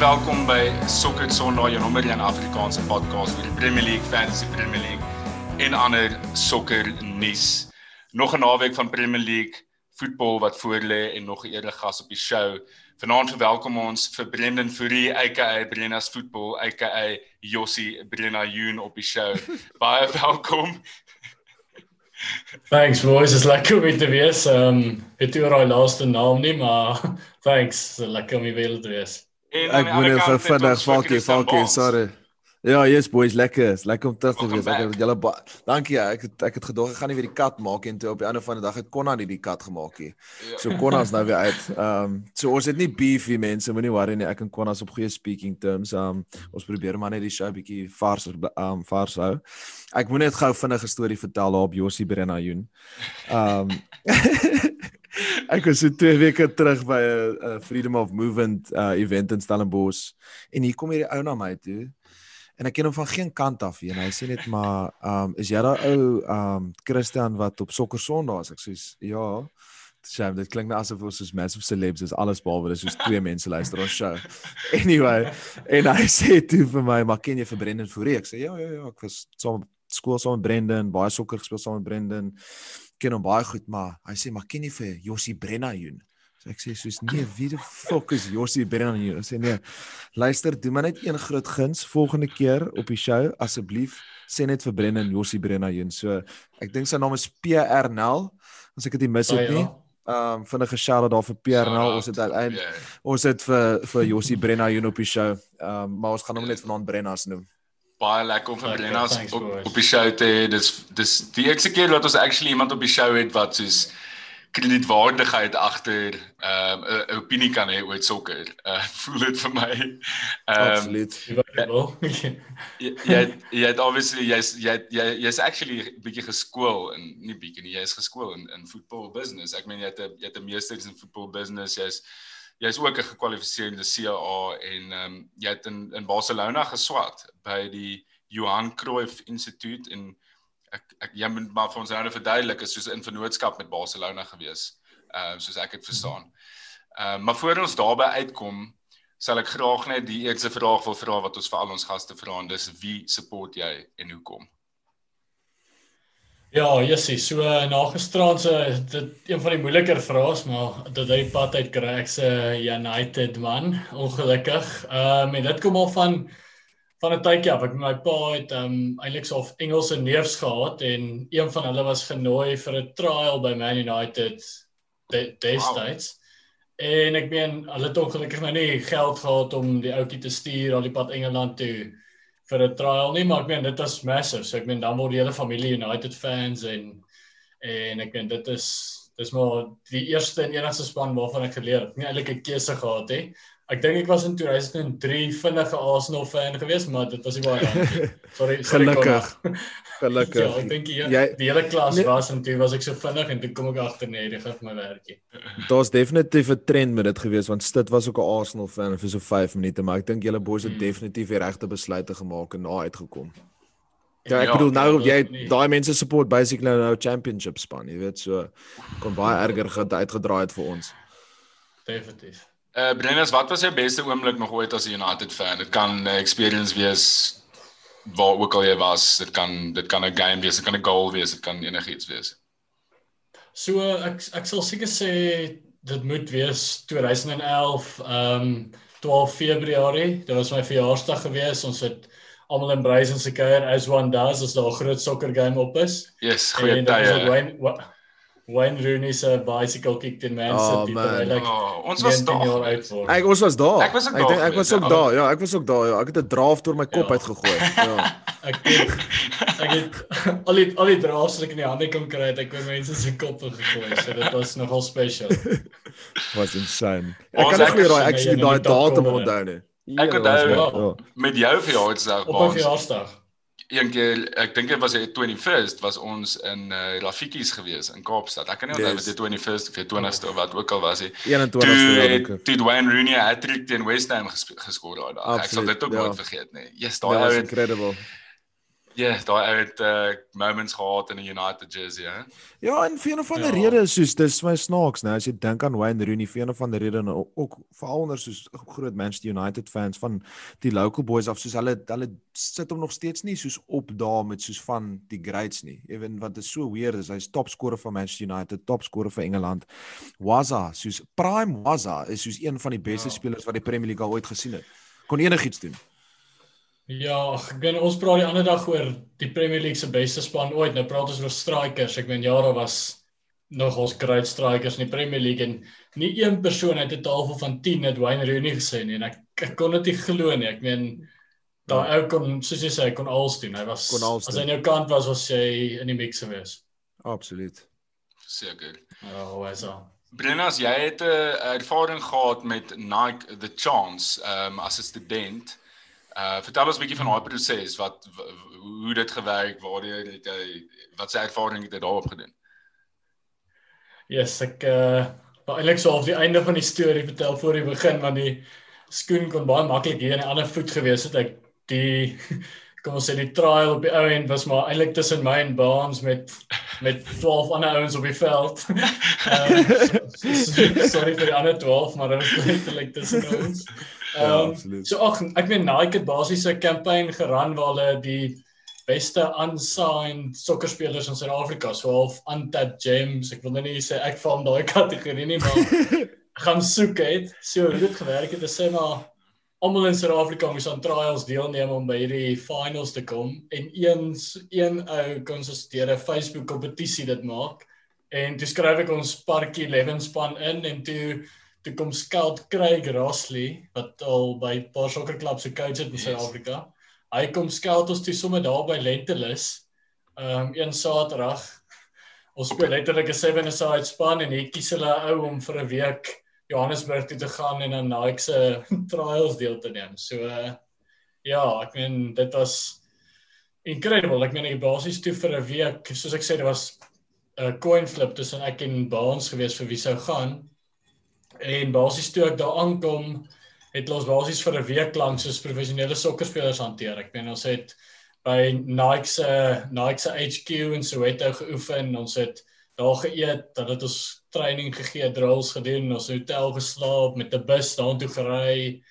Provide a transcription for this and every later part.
welkom by Sokker Sondag, jou nommer 1 Afrikaanse podcast vir die Premier League, Fantasy Premier League en ander sokker nuus. Nog 'n naweek van Premier League voetbal wat voor lê en nog 'n eerder gas op die show. Vanaand verwelkom ons vir Brendan Fourie, aka Brenna's Football, aka Jossie Brenna Jun op die show. Baie welkom. Thanks boys, it's lekker om te wees. Ehm um, het oor daai laaste naam nie, maar thanks, lekker om weer te wees. Ek moet nou vinnig falkie, falkie, sorry. Ja, yes boys, lekker. Lekker om terug te wees. Ek het julle dankie. Ja, ek het ek het gedog ek gaan nie weer die kat maak en toe op die ander van die dag het Konna nie die kat gemaak nie. Ja. So Konna's nou weer uit. Ehm um, so ons het nie beef hier mense, moenie worry nie. Ek en Konna's op goeie speaking terms. Ehm um, ons probeer maar net die show bietjie vars ehm um, vars hou. Ek moet net gou vinnig 'n storie vertel daar op Josie Brenna Jun. Ehm um, Ek was so twee weke terug by 'n Freedom of Movement uh, event in Stellenbosch en hier kom hierdie ou na my toe en ek ken hom van geen kant af nie en hy sê net maar um, is jy daai ou um, Christian wat op sokker Sondae ek sê ja Shame, dit klink net asof ons soos massive celebs is alles behalwe dis soos twee mense luister ons show. Anyway, en hy sê toe vir my, "Maar ken jy vir Brendan Fourie?" Ek sê, "Ja, ja, ja, ek was saam skool saam met Brendan, baie sokker gespeel saam met Brendan. Ken hom baie goed, maar hy sê, "Maar ken jy vir Josie Brennajoen?" So ek sê soos nee, wie die fuck is Josie Brennan hier? Ek sê nee. Luister, doen maar net een groot guns volgende keer op die show asseblief sê net vir Brennan Josie Brennan hier. So ek dink sy naam is PR Nel. As ek dit nie mis het nie. Ehm um, vinnige shout out daar vir PR Nel. Ons het uiteindelik ons het vir vir Josie Brennan hier op die show. Ehm um, maar ons gaan hom net vanaand Brennas noem. Baie lekker om vir Brennas op, op die show te hê. Dis dis die eerste keer wat ons actually iemand op die show het wat soos kredietwaardigheid agter ehm, 'n um, opinie kan hê oor sokker. Uh voel dit vir my. Ehm um, Absoluut. jy jy jy het obviously jy's jy jy jy's actually bietjie geskool in nie bietjie nie, jy's geskool in in voetbal business. Ek meen jy het 'n jy het 'n meesters in voetbal business. Jy's jy's ook 'n gekwalifiseerde CAA en ehm um, jy het in in Barcelona geswat by die Johan Cruyff Instituut in ek ek jy moet maar vir ons nou verduidelik is soos 'n vennootskap met Barcelona gewees. Ehm uh, soos ek dit verstaan. Ehm uh, maar voor ons daarby uitkom, sal ek graag net die eerste vraag wil vra wat ons vir al ons gaste vra en dis wie support jy en hoekom? Ja, Jessie, so na gisterand se dit een van die moeiliker vrae is, maar dit hy pad uit kry ek se United man, ongelukkig. Ehm um, en dit kom al van van 'n tydjie af. Ek met my pa het um eintlik so of Engelse neefs gehad en een van hulle was genooi vir 'n trial by Man United destyds. Wow. En ek meen hulle het ongelukkig nou nie geld gehad om die ouetjie te stuur al die pad Engeland toe vir 'n trial nie, maar ek meen dit was massive. So ek meen dan word die hele familie United fans en en ek meen dit is dis maar die eerste en enigste span waarvan ek geleer het. Nie eintlik 'n keuse gehad het. He. Ek dink ek was in 2003 vinnige Arsenal fan geweest, maar dit was nie baie lank nie. Sorry, sorry. Gelukkig. Gelukkig. ja, ek dink jy die hele klas nee, was en toe was ek so vinnig en toe kom ek agter nee, dit gaan my werkie. Daar's definitief 'n trend met dit geweest want Stit was ook 'n Arsenal fan vir so 5 minute, maar ek dink julle boys het hmm. definitief die regte besluite gemaak en na uitgekom. Ja, ek ja, bedoel nou jy daai mense support basically nou championship span, jy weet so kon baie erger uitgedraai het vir ons. Definitief. Uh Brennas, wat was jou beste oomblik nog ooit as 'n United fan? Dit kan 'n experience wees waar ook al jy was. Dit kan dit kan 'n game wees, dit kan 'n goal wees, dit kan enigiets wees. So ek ek sal seker sê dit moet wees 2011 ehm um, 12 Februarie. Dit was my verjaarsdag gewees. Ons het almal in Bryson se kuier as one does as daar 'n groot sokker game op is. Yes, goeie tye. Wayne Rooney se bicycle kick teen Man City. Oh, like, oh, ons was daar. Ek ons was daar. Ek was ook daar. Ek, ek was ook daar. Ja, ek was ook daar. Ja, ek het 'n draaf deur my kop ja. uitgegooi. Ja. ek het, ek het al die al die draafs wat ek in die hande kon kry, het ek by mense se koppe gegooi. So dit was nogal special. was insane. Ek kan nie raai actually daai datum onthou nie. Ek onthou met jou verjaarsdag. Op 'n verjaarsdag een keer ek dink dit was die 21st was ons in uh, Rafiki's gewees in Kaapstad. Ek kan nie onthou yes. wat die 21st of die 20ste of wat ook al was nie. 21ste. Toe Dwayne Rooney 'n hat-trick teen West Ham ges geskoor daai dag. Ek sal dit ook ja. nooit vergeet nie. Yes, daai was incredible. Ja, yeah, daai het uh moments gehad in die United jersey, hè. Ja, en vir een van die ja. redes soos dis my snaaks, nou as jy dink aan Wayne Rooney, vir een van die redes nou ook veral onder soos groot Manchester United fans van die local boys af soos hulle hulle sit hom nog steeds nie soos op daar met soos van die greats nie. Ewen want dit is so weird, is hy's topscorer vir Manchester United, topscorer vir Engeland. Waza, soos prime Waza is soos een van die beste ja. spelers wat die Premier League al ooit gesien het. Kon enigiets doen. Ja, ek ben ons praat die ander dag oor die Premier League se beste span ooit. Nou praat ons oor strikers. Ek meen jare was nog ons great strikers in die Premier League en nie een persoon het 'n tafel van 10 het Wayne Rooney gesê nie en ek, ek kon dit nie glo nie. Ek meen daai ja. ou kon soos jy sê kon alles doen. Hy was as hy aan jou kant was was hy in die mix gewees. Absoluut. Seker. Ja, hoe is dit? Brennas, jy het 'n ervaring gehad met Nike The Chance, um, as 'n student. Uh vertel ons 'n bietjie van daai proses, wat hoe dit gewerk, waar jy het jy wat se ervaring het jy daarop gedoen? Yes, ek uh eintlik sou op die einde van die storie vertel voor die begin want die skoen kon baie maklik hier in 'n ander voet gewees het. Ek die kom ons sê die trial op die ou end was maar eintlik tussen my en Baans met met 12 ander ouens op die veld. um, sorry vir die ander 12, maar dit was letterlik tussen ons. Ja, ehm um, so ag ek weet Nike het basies 'n kampanje geran waar hulle die beste unsigned sokkerspelers in Suid-Afrika, so half untapped gems, ek wil nou nie sê ek val in daai kategorie nie, maar gaan soek het. So hoe dit gewerk het, is sê maar almal in Suid-Afrika moes aan trials deelneem om by hierdie finals te kom en eens een ou kon so 'n Facebook kompetisie dit maak en toe skryf ek ons parkie 11 span in en toe toe kom scout Craig Rossley wat al by 'n paar sokkerklubs se coach het in Suid-Afrika. Yes. Hy kom scout ons toe sommer daar by Lentelus. Ehm um, een Saterdag. Ons speel letterlik 'n seven aside span en hy kies hulle ou om vir 'n week Johannesburg toe te gaan en aan Nike se trials deel te neem. So uh, ja, ek meen dit was incredible. Ek meen ek basies toe vir 'n week, soos ek sê, dit was 'n coin flip tussen ek en Baans gewees vir wie sou gaan. En basies toe ek daar aankom, het ons basies vir 'n week lank soos professionele sokkerspelers hanteer. Ek meen ons het by Nike se Nike se HQ in Soweto geoefen. Ons het daar geëet, dat het ons training gegee, drills gedoen, ons hotel geslaap, met 'n bus daartoe gery.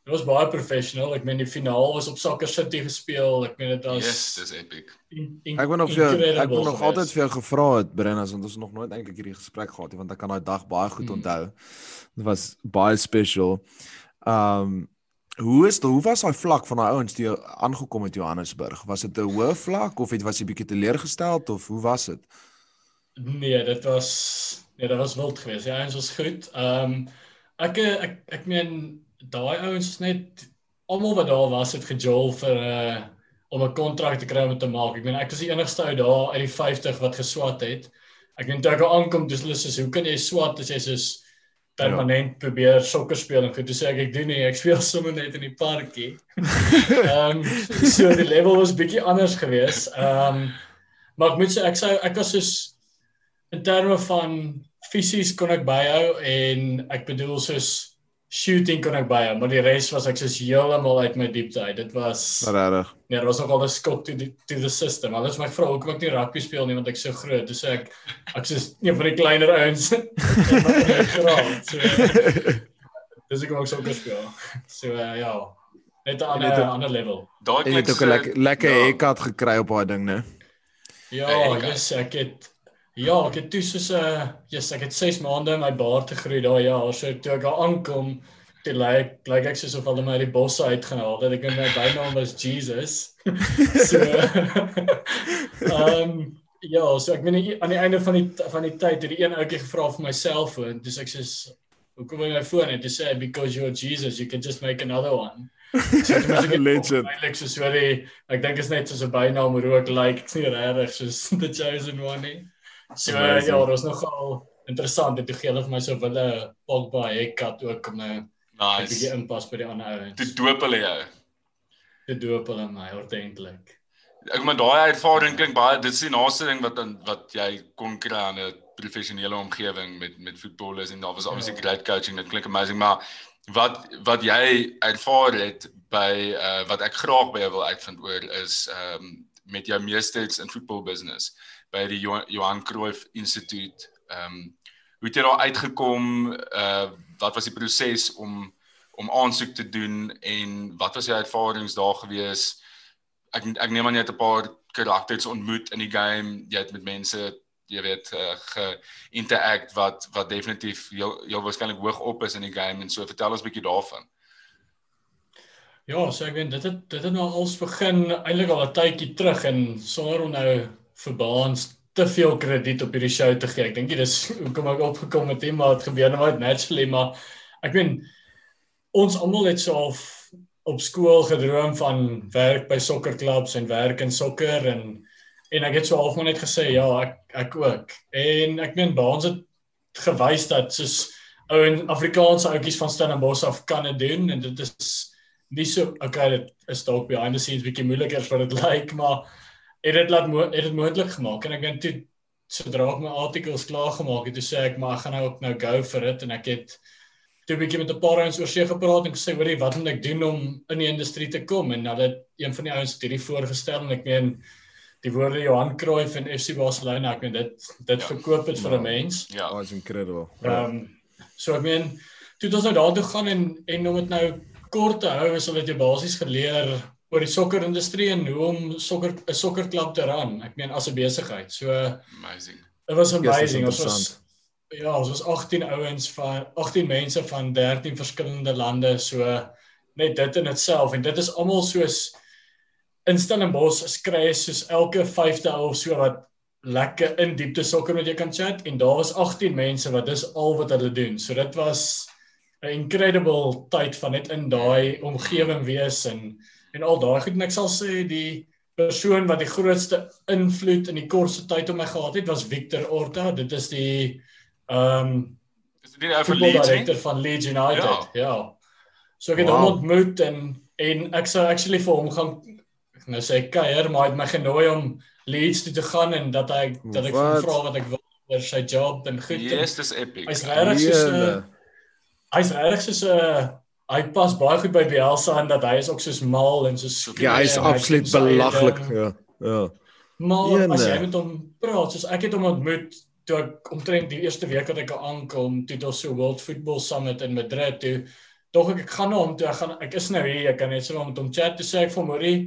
Dit was baie professional. Ek meen die finaal was op Soccer City gespeel. Ek meen dit was Yes, dis epic. In, in, ek wou nog vir ek wou nog altyd vir jou gevra het Brennas want ons het nog nooit eintlik hierdie gesprek gehad nie want ek kan daai dag baie goed hmm. onthou. Dit was baie special. Um hoe is dit hoe was daai vlak van daai ouens toe aangekom het Johannesburg? Was dit 'n hoë vlak of het was jy bietjie teleurgesteld of hoe was dit? Nee, dit was nee, dit was wild geweest. Ja, ons was goed. Um ek ek ek meen daai ouens is net almal wat daar was het gejol vir 'n uh, eh, om 'n kontrak te kry om te maak. Ek meen ek was die enigste ou daar uit die 50 wat geswat het. ek meen toe ek aankom dis hulle sê hoe kan jy swat as jy soos permanent ja. probeer sokker speel en toe sê ek ek doen nie ek speel sommer net in die parkie. Ehm um, so die level was bietjie anders geweest. Ehm um, maar ek moet sê ek sou ek was soos in terme van fisies kon ek byhou en ek bedoel soos shooting kon ek baie, maar die res was ek soos heeltemal uit my diepte uit. Dit was regtig. Nee, dit was nogal 'n skok to the to the system. Alles my vrou hoekom ek nie rugby speel nie want ek so groot. Dis ek ek soos een van die kleiner ouens. Dis ek ook so gespeel. So uh, ja, net 'n ander ander level. Daai het ook 'n lekker lekker ja. haircut gekry op daai ding, né? Ja, yes, ek het Ja, ek het toe soos 'n uh, yes, ek het 6 maande my baard gegroei daai jaar. So toe ek daar aankom, toe lyk lyk ek soos of hulle my uit die bosse uitgehaal het. Ek dink my bynaam was Jesus. so Ehm um, ja, so ek weet aan die einde van die van die tyd het die een ouetjie gevra vir my selfoon. Dis ek sê hoekom wil jy my foon hê? Dis sê because you're Jesus, you can just make another one. So dit is 'n legend. Eintlik so sorry, ek dink is net soos 'n bynaam hoe ek lyk. Like, Ek's nie regtig soos the chosen one nie. So ja, dit was nogal interessant. Dit gee hulle vir my so wille Pogba haircut ook om 'n uh, nice. bietjie inpas by die ander ouens. Dit doop hulle jou. Dit doop hulle my ordentlik. Ek maar daai ervaring klink baie dit is die naaste ding wat in, wat jy kon kry aan 'n professionele omgewing met met voetballers en daar was obviously ja. great coaching. Dit klink amazing, maar wat wat jy ervaar het by uh, wat ek graag by jou wil uitvind oor is ehm um, met jou meesters in football business by die Johan Cruyff Instituut. Ehm um, hoe het jy daar uitgekom? Uh wat was die proses om om aansoek te doen en wat was jou ervarings daar gewees? Ek ek neem aan jy het 'n paar karakters ontmoet in die game. Jy het met mense jy weet uh, ge-interact wat wat definitief jou jou waarskynlik hoog op is in die game en so vertel ons 'n bietjie daarvan. Ja, so ek weet dit het dit het nou als begin eintlik al 'n tydjie terug en sonder om nou vir baans te veel krediet op hierdie show te gee. Ek dink dit is hoekom ek opgekom het hier maar het gebeur nou naturally maar ek weet ons almal het so al op skool gedroom van werk by sokkerklubs en werk in sokker en en ek het so half net gesê ja, ek ek ook. En ek meen baans het gewys dat soos ou en Afrikaanse ouetjies van Stellenbosch af kan dit doen en dit is nie so okay dit is dalk behind the scenes bietjie moeiliker as wat dit lyk, maar het dit laat het dit moontlik gemaak en ek dink toe sodra ek my artikels klaar gemaak het, toe sê ek maar ek gaan nou ook nou go for it en ek het toe 'n bietjie met 'n paar ouens oor see gepraat en gesê hoorie wat moet ek doen om in die industrie te kom en hulle het een van die ouens het hierdie voorgestel en ek meen die woorde Johan Cruyff en FC Barcelona, ek meen dit dit ja. verkoop dit vir 'n mens. Ja, oh, it's incredible. Ehm um, so ek meen toe ons nou daartoe gaan en en om dit nou kort te hou, is hulle dit basies geleer oor die sokkerindustrie en hoe om sokker 'n sokkerklub te ran. Ek meen as 'n besigheid. So amazing. It was amazing. Ons was ja, ons was 18 ouens van 18 mense van 13 verskillende lande. So net dit in itself en dit is almal soos in Stellenbosch skry soos elke 5de ou of so wat lekker in diepte sokker met jou kan chat en daar was 18 mense wat dis al wat hulle doen. So dit was 'n incredible tyd van net in daai omgewing wees en en al daai goed en ek sal sê die persoon wat die grootste invloed in die kortste tyd op my gehad het was Victor Orta. Dit is die ehm um, is dit die ou van Leeds van Leeds United. Ja. ja. So ek het wow. hom ontmoet en en ek sou actually vir hom gaan nou sê kuier maar hy het my genooi om Leeds toe te gaan en dat hy dat ek hom vra wat ek wil oor sy job en goed. Yes, dis epic. Hy's regtig so hy's regtig so 'n hy pas baie goed by Bielsa en dat hy is ook soos mal en soos Ja, hy's absoluut belaglik. Ja. Ja. Maar Jene. as jy met hom praat, soos ek het hom ontmoet toe ek omtrent die eerste week wat ek aankom, toe dit so World Football Summit in Madrid toe Dog ek ek gaan na hom toe ek gaan ek is nou hier ek kan net so met hom chat toe sê ek vir Morie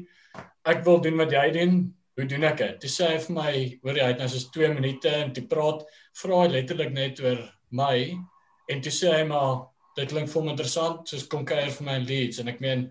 ek wil doen wat jy doen. Hoe doen ek dit? Toe sê hy vir my, hoor jy, hy het nou soos 2 minute en toe praat, vra hy letterlik net oor my en toe sê hy maar dit klink vir my interessant, soos kom kuier vir my leads en ek meen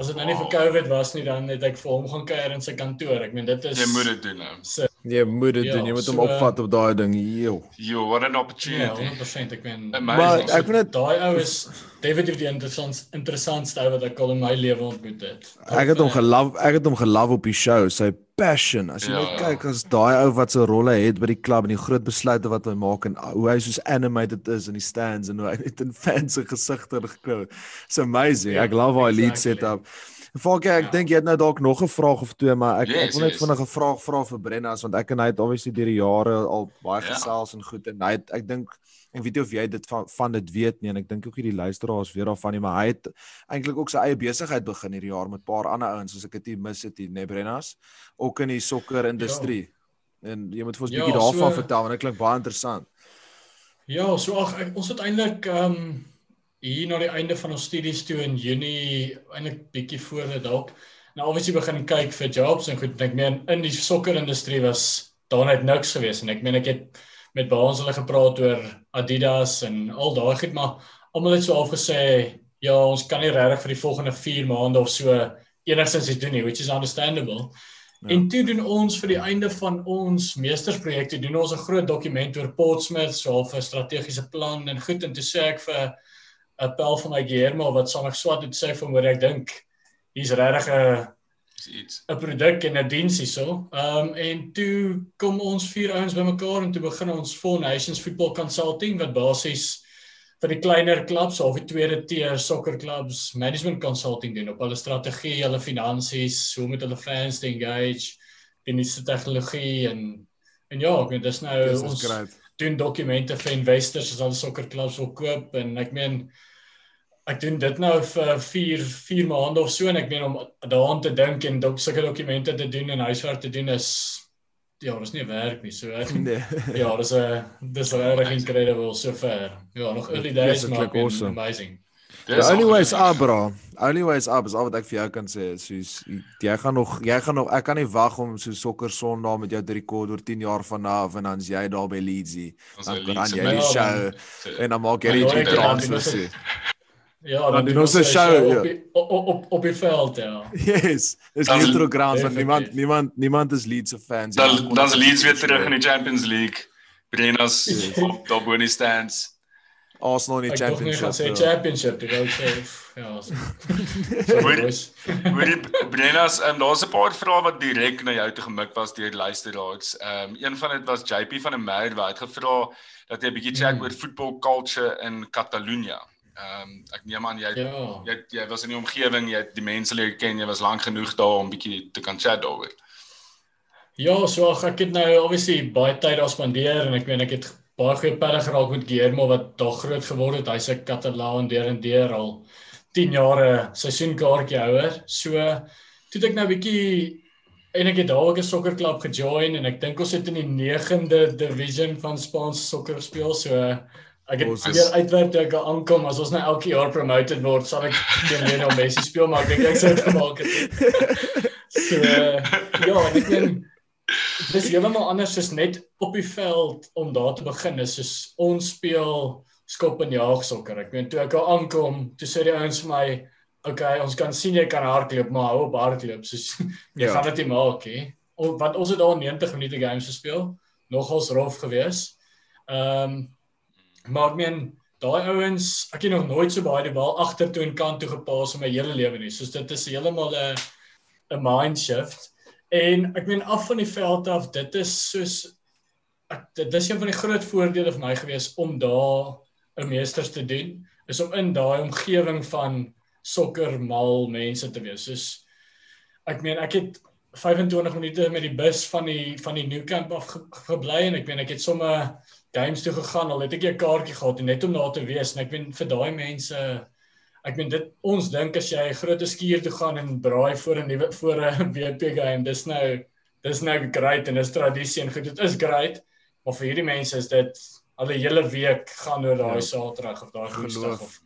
as dit nou nie vir COVID was nie dan het ek vir hom gaan kuier in sy kantoor. Ek meen dit is Jy moet dit doen nou. So, jy moet dit ja, doen. Jy moet so, hom opvat op daai ding. Jo. Jo, what an opportunity. Ja, 100% ek meen maar ek vind daai ou is David het die interessant interessantste ou wat ek al in my lewe ontmoet het. Ek het hom gelove, ek het hom gelove op die show, sy passion. As jy ja, net kyk as daai ou wat so rolle het by die klub en die groot besluite wat hy maak en hoe hy soos animated is in die stands en hoe hy net in fans se gesigte gekou. It's amazing. Ja, ek love how exactly. lead set up. Falke, ek ja. dink jy het nou dalk nog 'n vraag of twee, maar ek yes, ek wil net yes. vinnig 'n vraag vra vir Brennas want ek en hy het obviously deur die jare al baie ja. gesels en goed en hy het ek dink ek weet nie of jy dit van, van dit weet nie en ek dink ook hierdie luisteraars weet daarvan nie, maar hy het eintlik ook sy eie besigheid begin hierdie jaar met 'n paar ander ouens soos ek dit mis het hier, nee Brennas, ook in die sokker industrie. Ja. En jy moet vir ons 'n ja, bietjie daarvan so, vertel want dit klink baie interessant. Ja, so ag ons het eintlik ehm um, hier na die einde van ons studies toe in Junie eintlik bietjie voor dit dalk nou obviously begin kyk vir jobs en goed ek meen in die sokkerindustrie was daar net niks gewees en ek meen ek het met baans hulle gepraat oor Adidas en al daai goed maar almal het so afgesê ja ons kan nie regtig vir die volgende 4 maande of so enigstens iets doen nie which is understandable Ja. En toe doen ons vir die einde van ons meestersprojekte doen ons 'n groot dokument oor Portsmouth, so 'n strategiese plan en goed en toe sê ek vir 'n pel van my Guillermo wat met swat het sê van hoe ek dink hier's regtig 'n iets 'n produk en 'n diens hierso. Ehm um, en toe kom ons vier ouens bymekaar en toe begin ons Four Nations Football Consulting wat basies vir die kleiner klubs of die tweede tier sokker klubs management consulting doen op hulle strategie, hulle finansies, hoe met hulle fans engage, die nuutste tegnologie en en ja, ek weet dis nou ons great. doen dokumente vir investors as hulle sokker klubs wil koop en ek meen ek doen dit nou vir 4 4 maande of so en ek meen om daaraan te dink en dok sulke dokumente te doen en huiswerk te doen is ja, dis nie werk nie. So ek nee. ja, dis 'n dis regtig incredible so ver. Ja, nog early days maar awesome. amazing. The only way is up, bro. Only way is up is al wat ek vir jou kan sê. Soos jy gaan nog jy gaan nog ek kan nie wag om so sokker Sondag met jou te rekord oor 10 jaar van af en dan's jy daar by Leedsie. Dan kan jy die show en dan maak jy die transfer. Ja, dan doen ons 'n show op ja. op op op die veld ja. Yes. Dis neutral grounds want niemand niemand niemand is Leeds se fans. Dan dan's Leeds weer terug in die Champions League. Brennas op daar bo in die stands. Arsenal in die championship. Ek sê championship, ek wou sê ja. Wie Brennas, en um, daar's 'n paar vrae wat direk na jou toe gemik was deur luisteraars. Ehm um, een van dit was JP van der Merwe wat het gevra dat jy 'n bietjie chat hmm. oor football culture in Catalunya. Ehm um, ek neem aan jy, ja. jy jy was in die omgewing, jy het die mense leer ken, jy was lank genoeg daar om bietjie te kan chat daaroor. Ja, so ek het nou obviously baie tyd daar spandeer en ek meen ek het baie goeie pelle geraak met Guillermo wat daar groot geword het. Hy's 'n Katalaan deur en deur al 10 jaar 'n seisoenkaartjie houer. So toe ek nou bietjie en ek het daar ook 'n sokkerklub gejoin en ek dink ons het in die 9de division van Spaanse sokker gespeel. So ek het weer uitwerk toe ek aankom as ons nou elke jaar promoted word, sal ek teen Lionel Messi speel, maar ek dink ek sou dit gemaak het. So ja, ek dink dis heeltemal anders as net op die veld om daar te begin. Dis soos ons speel skop en jaag sokker. Ek weet toe ek al aankom, toe sê die ouens vir my, "Oké, okay, ons kan sien jy kan hardloop, maar hou op hardloop." Soos jy ja. gaan dit nie maak nie. Want ons het al 90 minute games gespeel, nogals rof gewees. Ehm um, maar ek meen daai ouens, ek het nog nooit so baie die bal agtertoe en kant toe gepas in my hele lewe nie. Soos dit is heeltemal 'n 'n mind shift. En ek meen af van die veld af, dit is soos ek dit is een van die groot voordele vir my gewees om daar 'n meesters te doen, is om in daai omgewing van sokker mal mense te wees. Soos ek meen ek het 25 minute met die bus van die van die New Camp af ge, gebly en ek meen ek het sommer games toe gegaan al het ek 'n kaartjie gehad net om daar te wees. En ek meen vir daai mense ek meen dit ons dink as jy 'n groot skuur toe gaan en braai voor 'n nuwe voor 'n WP game dis nou dis nou great en dis tradisie en goed dit is great. Maar vir hierdie mense is dit 'n hele week gaan oor daai ja. Saterdag of daai Woensdag of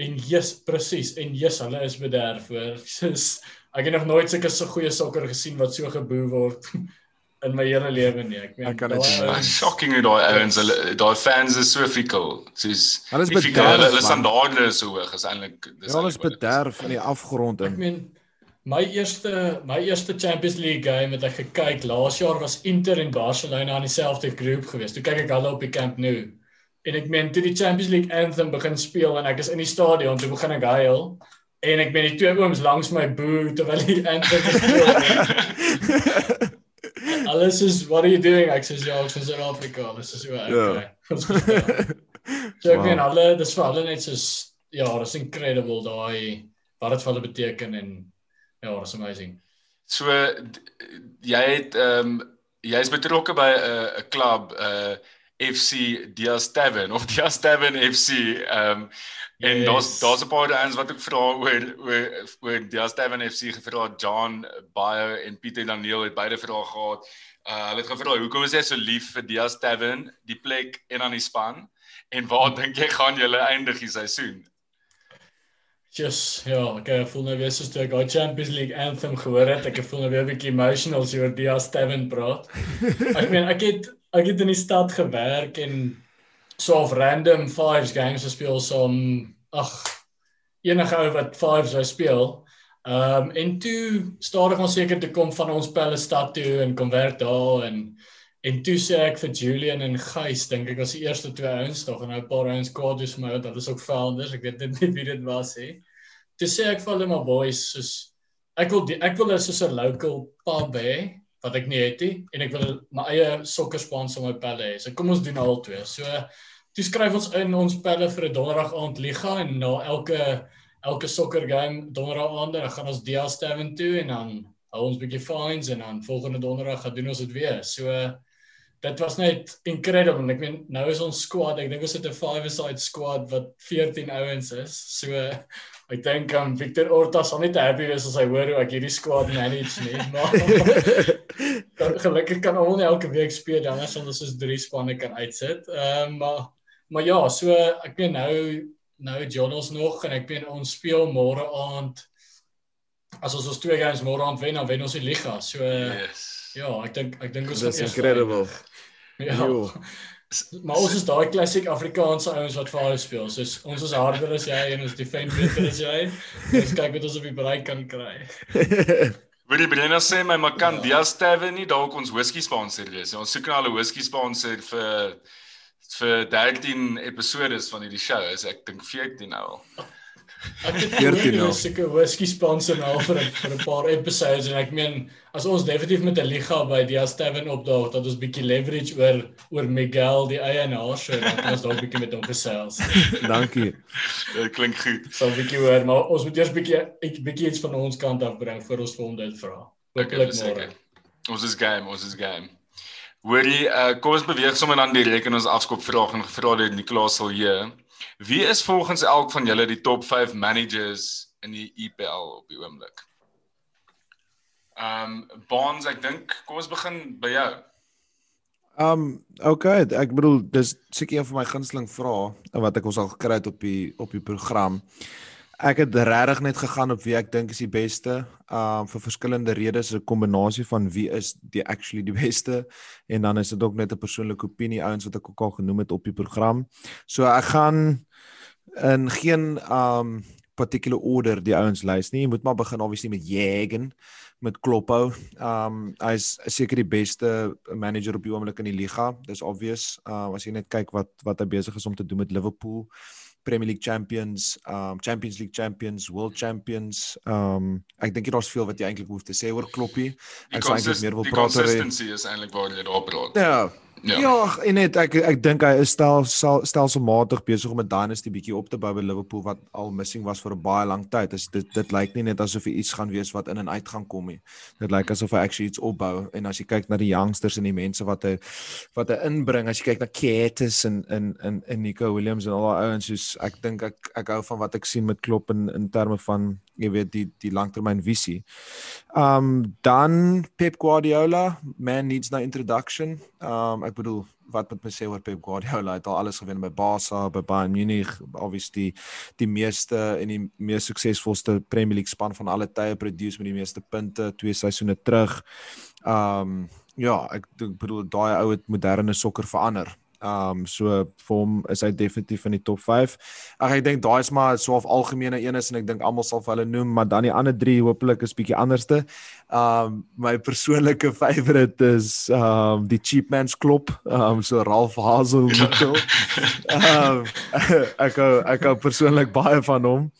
en yes presies en yes hulle is bederf voor soos ek het nog nooit sulke so goeie sokker gesien wat so geboe word in my hele lewe nie. Ek meen dit is shocking hoe daai ouens hulle daai fans is so fikkel. Soos hulle is bederf. Hulle standaarde is so hoog is eintlik dis Ja, hulle is bederf in die afgrond in. Ek meen my eerste my eerste Champions League game het ek gekyk laas jaar was Inter en Barcelona in dieselfde groep geweest. Toe kyk ek hulle op die Camp Nou. En ek meen toe die Champions League anthem begin speel en ek is in die stadion toe begin ek huil en ek ben die twee ooms langs my boe terwyl die anthem speel. Alles is what are you doing? Ek sê ja, ek is in Suid-Afrika. Alles is so okay. so ek meen alle dis vir hulle net soos ja, dis incredible daai wat dit vir hulle beteken en ja, dis amazing. So jy het ehm um, jy's betrokke by 'n uh, 'n klub uh FC Dias Tavern of Dias Tavern FC ehm um, En yes. daar's daar's 'n paar ouens wat ook vra oor oor oor die Steven FC gevra John Bayer en Pieter Daniel het beide vrae gehad. Uh hulle het gevra hoekom is jy so lief vir die Steven, die plek en aan die span? En waar dink jy gaan julle eindig die seisoen? Just ja, ek voel nou weer soos toe ek die Champions League anthem gehoor het. Ek voel nou weer 'n bietjie emotional as oor die Steven praat. Ek meen ek het ek het in die stad gewerk en so of random fives games gespeel so om ag enige ou wat fives sou speel. Ehm um, en toe stadig ons seker te kom van ons pelle stad toe en kom werk daar en en toe sê ek vir Julian en Gys dink ek was die eerste twee ouens tog en nou 'n paar ouens kwaad is maar dat is ook founders ek weet net nie wie dit was hè. Toe sê ek vir hulle maar boys soos ek wil die, ek wil is soos 'n local pub hê wat ek nie het nie en ek wil my eie sokkerspan so my pelle hê. So kom ons doen al twee. So Toe skryf ons in ons pelle vir 'n donderdag aand liga en na elke elke sokker game donderdag aand dan gaan ons Dia Steven toe en dan hou ons bietjie fines en dan volgende donderdag gaan doen ons dit weer. So dit was net incredible. Ek meen nou is ons squad, ek dink ons het 'n five-a-side squad wat 14 ouens is. So ek dink um Victor Orta sal net happy wees as hy hoor hoe ek hierdie squad manage nie. Maar gelukkig kan almal elke week speel dan as ons soos drie spanne kan uitsit. Ehm um, maar maar ja, so ek meen nou nou John ons nog en ek meen ons speel môre aand as ons ons twee games môre aand wen, dan wen ons die liga. So yes. ja, ek dink ek dink ons is incredible. Ja. Maar ons is daai klassiek Afrikaanse ouens wat vir hulle speel. So ons is harder as jy en ons defend beter as jy. Ons kyk wat ons op die bereik kan kry. Wil jy Brenna sê my maar kan ja. Dias Tavern nie dalk ons whisky sponsor wees? Ons soek na 'n whisky sponsor vir vir 13 episode van hierdie show. Is ek dink 14 nou al. Ek het 14 nou. Seker whisky sponsor nou vir vir 'n paar episodes en ek meen as ons definitief met 'n liga by die Astaven opdaag dat ons bietjie leverage oor oor Miguel die eienaar so dat ons dalk bietjie met hom gesels. Dankie. Dit klink goed. 'n bietjie hoor, maar ons moet eers bietjie bietjie iets van ons kant af bring voor ons vir hom dit vra. Hopelik môre. Ons is game, ons is game. Hoorie, uh, kom ons beweeg sommer dan direk in ons afskop vraag en gevra deur Nicolas Silje. Wie is volgens elk van julle die top 5 managers in die EPL op die oomblik? Ehm um, Bonds, ek dink kom ons begin by jou. Ehm um, okay, ek bedoel dis seker een van my gunsteling vrae wat ek ons al gekry het op die op die program. Ek het regtig net gegaan op wie ek dink is die beste. Um vir verskillende redes, 'n kombinasie van wie is die actually die beste en dan is dit ook net 'n persoonlike opinie ouens wat ek ook al genoem het op die program. So ek gaan in geen um particular order die ouens lys nie. Jy moet maar begin obviously met Jegen met Kloppo. Um hy's seker die beste manager op die oomblik in die liga. Dis obvious. Uh as jy net kyk wat wat hy besig is om te doen met Liverpool. Premier League champions, um Champions League champions, world champions. Um ek dink daar's veel wat jy eintlik hoef te sê oor Kloppie. Ek sou eintlik meer wil praat oor die consistency is eintlik waar jy daarop praat. Ja, Ja, ja en net ek ek dink hy is stel stelselmatig besig om 'n dynasty bietjie op te bou by Liverpool wat al missing was vir 'n baie lang tyd. Is dit dit lyk nie net asof hy iets gaan wees wat in en uit gaan kom nie. Dit lyk asof hy actually iets opbou en as jy kyk na die youngsters en die mense wat hy wat hy inbring, as jy kyk na Ketes en in in in Nico Williams en al daai ouens soos ek dink ek ek hou van wat ek sien met Klopp in in terme van jy weet die die langtermynvisie. Um dan Pep Guardiola, man needs no introduction. Um ek bedoel wat moet mens sê oor Pep Guardiola? Het al alles gewen by Barca, by Bayern Munich, obviously die meeste en die mees suksesvolste Premier League span van alle tye produce met die meeste punte twee seisoene terug. Um ja, ek bedoel daai ou het moderne sokker verander. Um so vir hom is hy definitief in die top 5. Ag ek dink daai is maar so 'n algemene een is en ek dink almal sal vir hulle noem, maar dan die ander 3 hopelik is bietjie anderste. Um my persoonlike favourite is um die cheap man's klop, um so Ralph Hasenhüttl. um ek ek ek persoonlik baie van hom.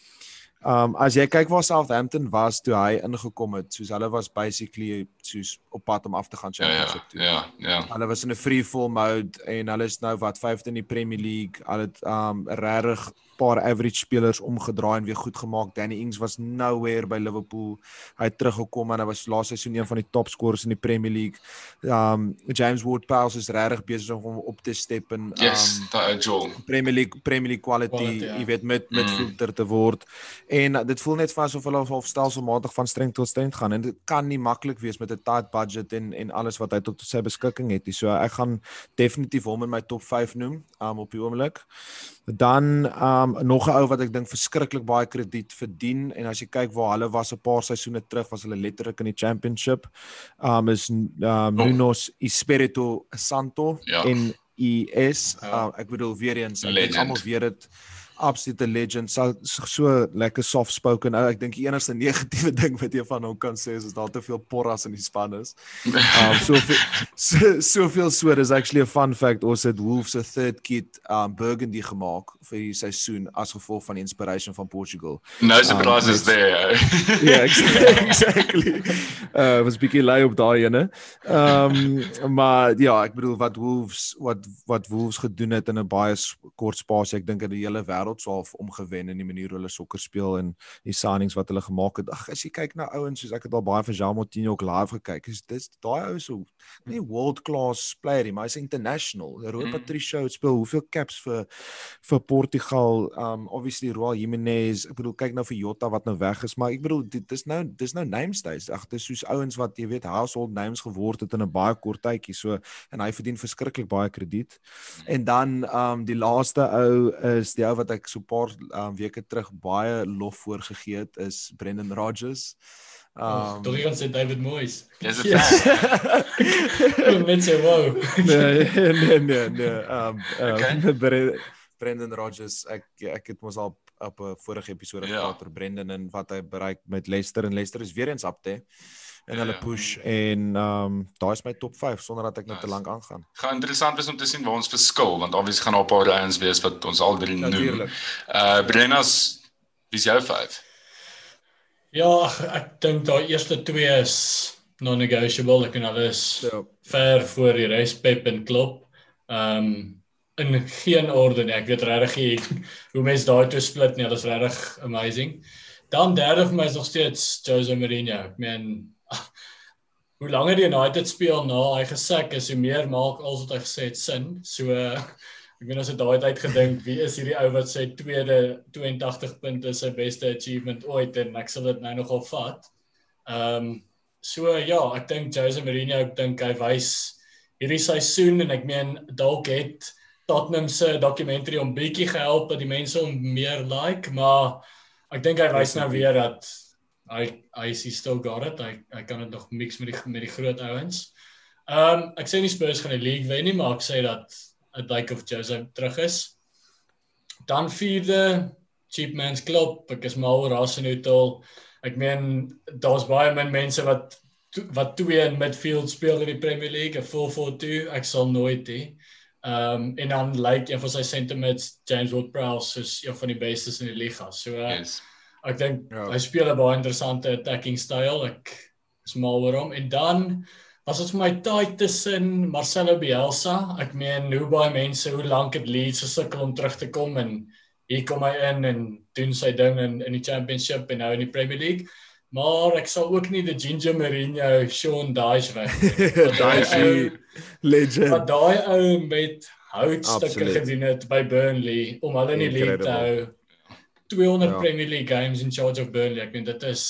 Um as jy kyk waar Southampton was toe hy ingekom het, soos hulle was basically soos op pad om af te gaan ja, ja, Championship toe. Ja, ja, ja. Hulle was in 'n free fall mode en hulle is nou wat 5de in die Premier League. Hulle het um regtig paar average spelers omgedraai en weer goed gemaak. Danny Ings was nowhere by Liverpool. Hy het teruggekom en hy was laaste seisoen een van die top scorers in die Premier League. Um James Ward-Prowse is regtig besig om op te step in um yes. Premier League Premier League quality, quality ja. jy weet met met mm. filter te word. En dit voel net asof hulle half stelselmatig van strength tot strength gaan en dit kan nie maklik wees met 'n tight budget en en alles wat hy tot sy beskikking het nie. So ek gaan definitief hom in my top 5 noem um op die oomblik. Dan um nog 'n ou wat ek dink verskriklik baie krediet verdien en as jy kyk waar hulle was 'n paar seisoene terug was hulle letterlik in die championship. Um is um Nuno Espirito Santo ja. en. Ja. Um, ek bedoel weer eens, ek almal weet dit absolute legend so so lekker soft spoken ek dink die enigste negatiewe ding wat jy van hom kan sê is dat daar te veel porras in die span is. Um so so soveel so dis actually a fun fact ons het Wolves se third kit um Burgundy gemaak vir die seisoen as gevolg van die inspiration van Portugal. No surprises um, there. yeah, exactly. exactly. Uh was bietjie lui op daai ene. Um maar ja, ek bedoel wat Wolves wat wat Wolves gedoen het in 'n baie kort spasie, ek dink dat die hele wêreld wel op swaalf omgewen in die manier hoe hulle sokker speel en die signings wat hulle gemaak het. Ag as jy kyk na ouens soos ek het al baie van Jean Moutinho ook live gekyk. Is dis daai ou so nie world class player nie, maar hy's international. Rui mm. Patricio speel hoeveel caps vir vir Portugal. Um obviously Raul Jimenez. Ek bedoel kyk nou vir Jota wat nou weg is, maar ek bedoel dit is nou dis nou names days. Ag dis soos ouens wat jy weet household names geword het in 'n baie kort tydjie. So en hy verdien verskriklik baie krediet. En dan um die laaste ou is die ou wat ek so 'n paar um, weke terug baie lof voorgegee het is Brendan Rodgers. Um Dog jy sê David Moyes? Dis 'n fan. Mense wow. nee, nee, nee, nee. Um, um okay. Brendan Rodgers, ek ek het mos al op 'n vorige episode ja. gepraat oor Brendan en wat hy bereik met Leicester en Leicester is weer eens op te en hulle ja, ja. push en ehm um, daai is my top 5 sonder dat ek nou nice. te lank aangaan. Gaan interessant wees om te sien waar ons verskil want obviously gaan daar 'n paar rounds wees wat ons al drie noem. Natuurlik. Uh Brennas wie is jou 5? Ja, ek dink daai eerste twee is non-negotiable. Ek en hulle is ja. ver voor die res Pep en Klopp. Ehm um, in geen orde nie. Ek weet regtig hoe mense daai twee split nie. Dit is regtig amazing. Dan derde vir my is nog steeds Jose Mourinho. Ek meen hoe langer die United speel na hy gesek is, hoe meer maak alles wat hy gesê het sin. So ek weet ons het daai tyd gedink wie is hierdie ou wat sy tweede 82 punte sy beste achievement ooit en ek sal dit nou nogal vat. Ehm um, so ja, ek dink Jose Mourinho ek dink hy wys hierdie seisoen en ek meen dalk het Tottenham se dokumentary om bietjie gehelp dat die mense hom meer like, maar ek dink hy wys nou weer dat hy hy is still got it. Hy hy kan dit nog mix met die met die groot ouens. Ehm um, ek sê nie Spurs gaan die league wen nie, maar ek sê dat dit lyk of Jose terug is. Dan vierde cheap man's club, ek is mal oor Arsenal. Ek meen daar's baie min mense wat wat twee in midfield speel in die Premier League, 'n 4-4-2. Ek sal nooit hê. Ehm um, en dan lyk like, een van sy sentiments James Ward-Prowse soos een van die bestes in die liga. So uh, yes. Ek dink ja. hy speel 'n baie interessante attacking style. Ek is mal oor hom. En dan was dit vir my tight tussen Marcelo Bielsa. Ek meen hoe baie mense hoe lank het Leeds gesukkel om terug te kom en hier kom hy in en doen sy ding in in die championship en nou in die Premier League. Maar ek sal ook nie die Ginger Mourinho Sean Dyche weg. Dyche legend. Maar daai ou met houtstukke gedoen het by Burnley om hulle in die league te hou. 200 ja. Premier League games in charge of Burnley. Ek meen dit is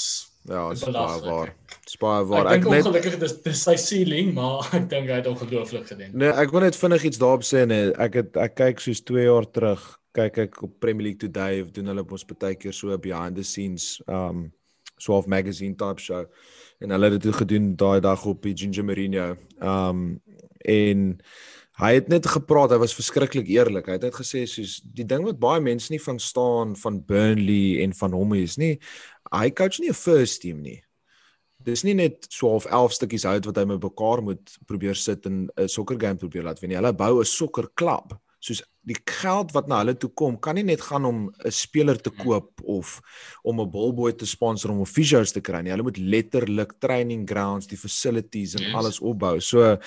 Ja, spaar waar. Spaar waar. Ek, ek dink ongelukkig dis dis sy ceiling, maar ek dink hy het ongelooflik gedoen. Nee, ek wil net vinnig iets daarop sê nee. Ek het ek kyk soos 2 jaar terug kyk ek op Premier League Today of doen hulle ons baie keer so behind the scenes um so of magazine type show en hulle het dit gedoen daai dag op die Ginger Mourinho. Um en hy het net gepraat, hy was verskriklik eerlik. Hy het net gesê soos die ding wat baie mense nie van staan van Burnley en van hom is nie. Hy coach nie 'n first team nie. Dis nie net so of 11 stukkies hout wat hy met mekaar moet probeer sit in 'n soccer game probeer laat wen nie. Hulle bou 'n soccer klub. Soos die geld wat na hulle toe kom, kan nie net gaan om 'n speler te koop of om 'n ballboy te sponsor om officials te kry nie. Hulle moet letterlik training grounds, die facilities en yes. alles opbou. So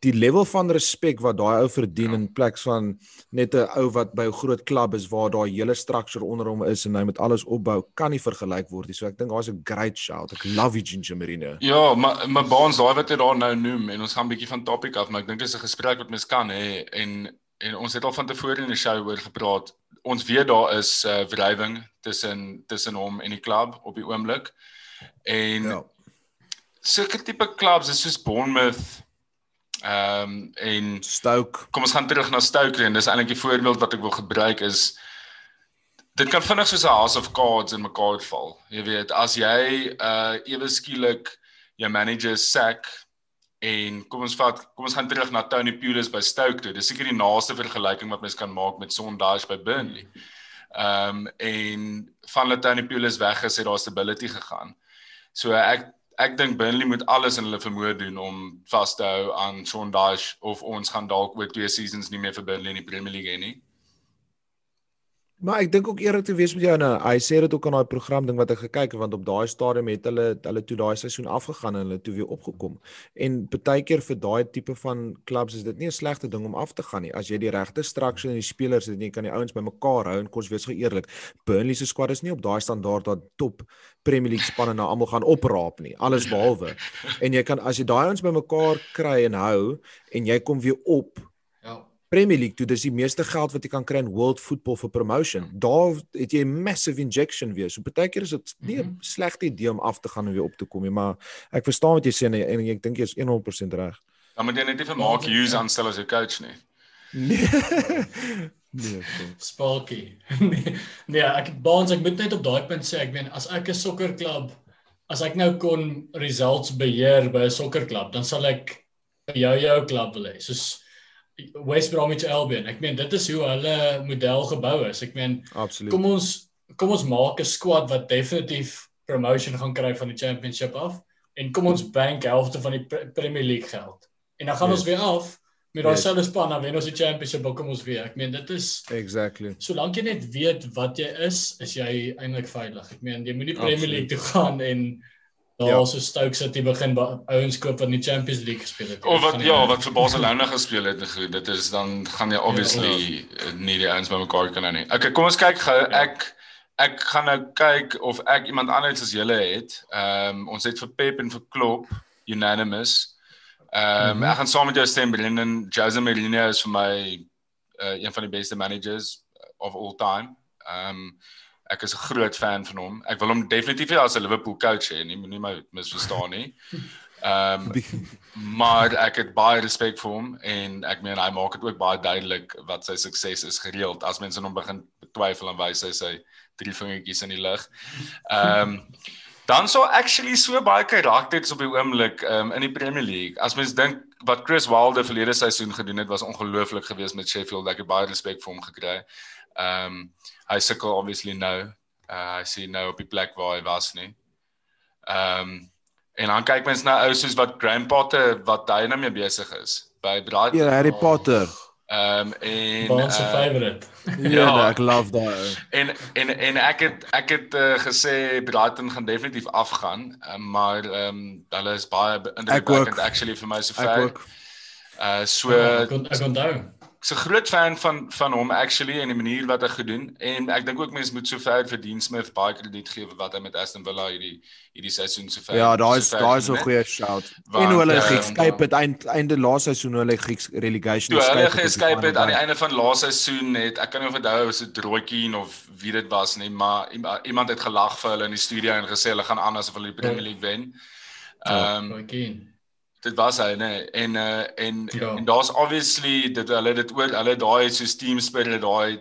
die level van respek wat daai ou verdien ja. in plek van net 'n ou wat by 'n groot klub is waar daai hele structure onder hom is en hy met alles opbou kan nie vergelyk word nie. So ek dink daar's 'n great shout. Ek love Ginger Marino. Ja, maar my baans daai wat jy daar nou noem en ons gaan 'n bietjie van topic af, maar ek dink dis 'n gesprek wat mens kan hê en en ons het al van tevore in die show oor gepraat. Ons weet daar is 'n uh, wrywing tussen tussen hom en die klub op die oomblik. En ja. sulke tipe klubs is soos Bournemouth Ehm um, en Stoke. Kom ons gaan terug na Stoke en dis eintlik die voorbeeld wat ek wil gebruik is dit kan vinnig soos 'n house of cards in mekaar val. Jy weet, as jy uh ewe skielik jou manager sack en kom ons vat kom ons gaan terug na Tony Pulis by Stoke toe. Dis seker die naaste vergelyking wat mens kan maak met Sondage by Burnley. Ehm um, en van hulle Tony Pulis weg is, het daar stability gegaan. So ek ek dink Burnley moet alles in hulle vermoë doen om vas te hou aan Dyche of ons gaan dalk oor twee seasons nie meer vir Burnley in die Premier League hê nie. Maar ek dink ook eerlik te wees met jou nou, hy sê dit ook aan daai program ding wat ek gekyk het want op daai stadium het hulle hulle toe daai seisoen afgegaan en hulle toe weer opgekom. En baie keer vir daai tipe van clubs is dit nie 'n slegte ding om af te gaan nie. As jy die regte struktuur en die spelers het, jy kan die ouens bymekaar hou en kos wees geëerlik. Burnley se squad is nie op daai standaard dat top Premier League spanne na almal gaan opraap nie. Alles behalwe. En jy kan as jy daai ouens bymekaar kry en hou en jy kom weer op Premier League toe dis die meeste geld wat jy kan kry in world football vir promotion. Daar het jy 'n massive injection weer. So baie keer is dit nie 'n mm -hmm. slegte idee om af te gaan en weer op te kom nie, maar ek verstaan wat jy sê en, en ek dink jy is 100% reg. Dan moet jy net nie vir Mark Hughes aanstel as 'n coach nie. Nee. nee, Sparky. nee, nee, ek baans ek moet net op daai punt sê, ek meen as ek 'n sokkerklub as ek nou kon results beheer by 'n sokkerklub, dan sal ek jou jou klub wil hê. Soos West Bromwich Albion. Ek meen dit is hoe hulle model gebou is. Ek meen Absoluut. Kom ons kom ons maak 'n squad wat definitief promotion gaan kry van die championship af en kom ons bank helfte van die Premier League geld. En dan gaan yes. ons weer af met daai yes. selfe span dan wen ons die championship en kom ons weer. Ek meen dit is Exactly. Solank jy net weet wat jy is, is jy eintlik veilig. Ek meen jy moenie Premier League toe gaan en Daar ja. so Stoke City begin ouens koop wat in die Champions League gespeel het. Of wat ja, wat vir Barcelona gespeel het, dit is dan gaan jy obviously ja, ja. nie die ouens bymekaar kan nou nie. Okay, kom ons kyk gou. Ja. Ek ek gaan nou kyk of ek iemand anders as julle het. Ehm um, ons het vir Pep en vir Klopp unanimous. Ehm um, mm -hmm. ek gaan saam met jou stem Brendan Jose Mourinho is vir my uh, een van die beste managers of all time. Ehm um, ek is 'n groot fan van hom. Ek wil hom definitief as 'n Liverpool coach hê, nie moenie my misverstaan nie. Ehm um, maar ek het baie respek vir hom en ek meen hy maak dit ook baie duidelik wat sy sukses is gereeld. As mense hom begin betwyfel en wys hy sy drie vingertjies in die lug. Ehm um, dan sou actually so baie karakters op die oomblik um, in die Premier League. As mens dink wat Chris Wilder verlede seisoen gedoen het was ongelooflik geweest met Sheffield. Ek het baie respek vir hom gekry. Ehm um, hy sukkel obviously nou. Uh hy sien nou op die plek waar hy was nie. Ehm um, en dan kyk mens na ou soos wat Graham Potter wat hy nou mee besig is by Brighton. Ja, Harry Potter. Ehm um, en ons uh, favorite. ja, ja, ek love daai. En en en ek het ek het uh, gesê Brighton gaan definitief afgaan, uh, maar ehm um, hulle is baie indrukwekkend actually vir my so ver. Uh so ja, ek kon ek onthou ek's 'n groot fan van van hom actually en die manier wat hy gedoen en ek dink ook mense moet so ver vir Dean Smith baie krediet gee vir wat hy met Aston Villa hierdie hierdie seisoen so ver. Ja, daai is daai is 'n goeie shout. Want, en hoe hulle uh, geskyp het eind, einde laaste seisoen hulle Grieks relegation geskyp het. Hulle geskyp het aan die einde van laaste seisoen het ek kan nie onthou of dit Drootjie of wie dit was nie, maar iemand het gelag vir hulle in die studio en gesê hulle gaan anders of hulle die Premier League wen. Ja, ehm um, dit was hy nê. En uh, en ja. en daar's obviously dit hulle dit oor hulle daai so team spirit daai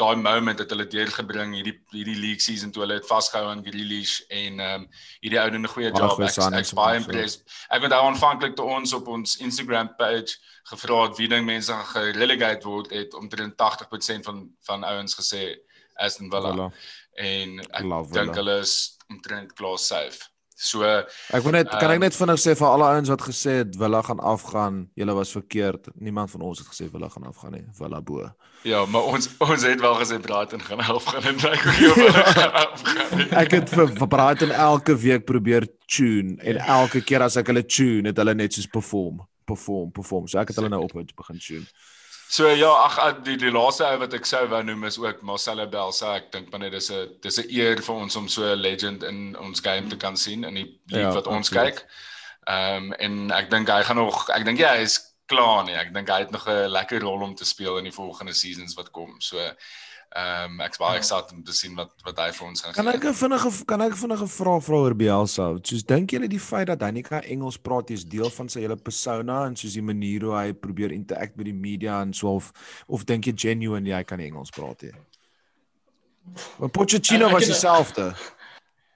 daai moment het hulle deurgebring hierdie hierdie league season toe hulle het vasgehou aan Grealish en ehm um, hierdie ou doen 'n goeie job ek ek baie impressed. Ek het aanvanklik toe ons op ons Instagram page gevra het wie ding mense gaan gerelegate word het omtrent 80% van van ouens gesê Aston Villa. Voilà. en ek dink hulle is omtrent klaar safe So ek wil net kan ek ehm, net vinnig sê vir alle ouens wat gesê het Villa gaan afgaan, julle was verkeerd. Niemand van ons het gesê Villa gaan afgaan nie. Villa bo. Ja, maar ons ons het wel gesê Brighton gaan afgaan en ek hoor Villa gaan afgaan. ek het vir, vir Brighton elke week probeer tune en elke keer as ek hulle tune, het hulle net soos perform, perform, perform. So ek het hulle nou op begin tune. So ja, ag die die laaste ou wat ek sou wou noem is ook Marcelo Bielsa. Ek dink maar net dis 'n dis 'n eer vir ons om so 'n legend in ons game te kan sien in die league ja, wat ons absoluut. kyk. Ehm um, en ek dink hy gaan nog ek dink ja, hy is klaar nie. Ek dink hy het nog 'n lekker rol om te speel in die volgende seasons wat kom. So Ehm um, ek's baie ja. excited om te sien wat wat hy vir ons gaan kan gee. Kan ek 'n vinnige kan ek vinnige vraag vra oor Bielsa? Soos dink julle die feit dat hy nie kan Engels praat is deel van sy hele persona en soos die manier hoe hy probeer interact met die media en so of of dink jy genuine hy kan Engels praat hier? Want Pochettino was dieselfde.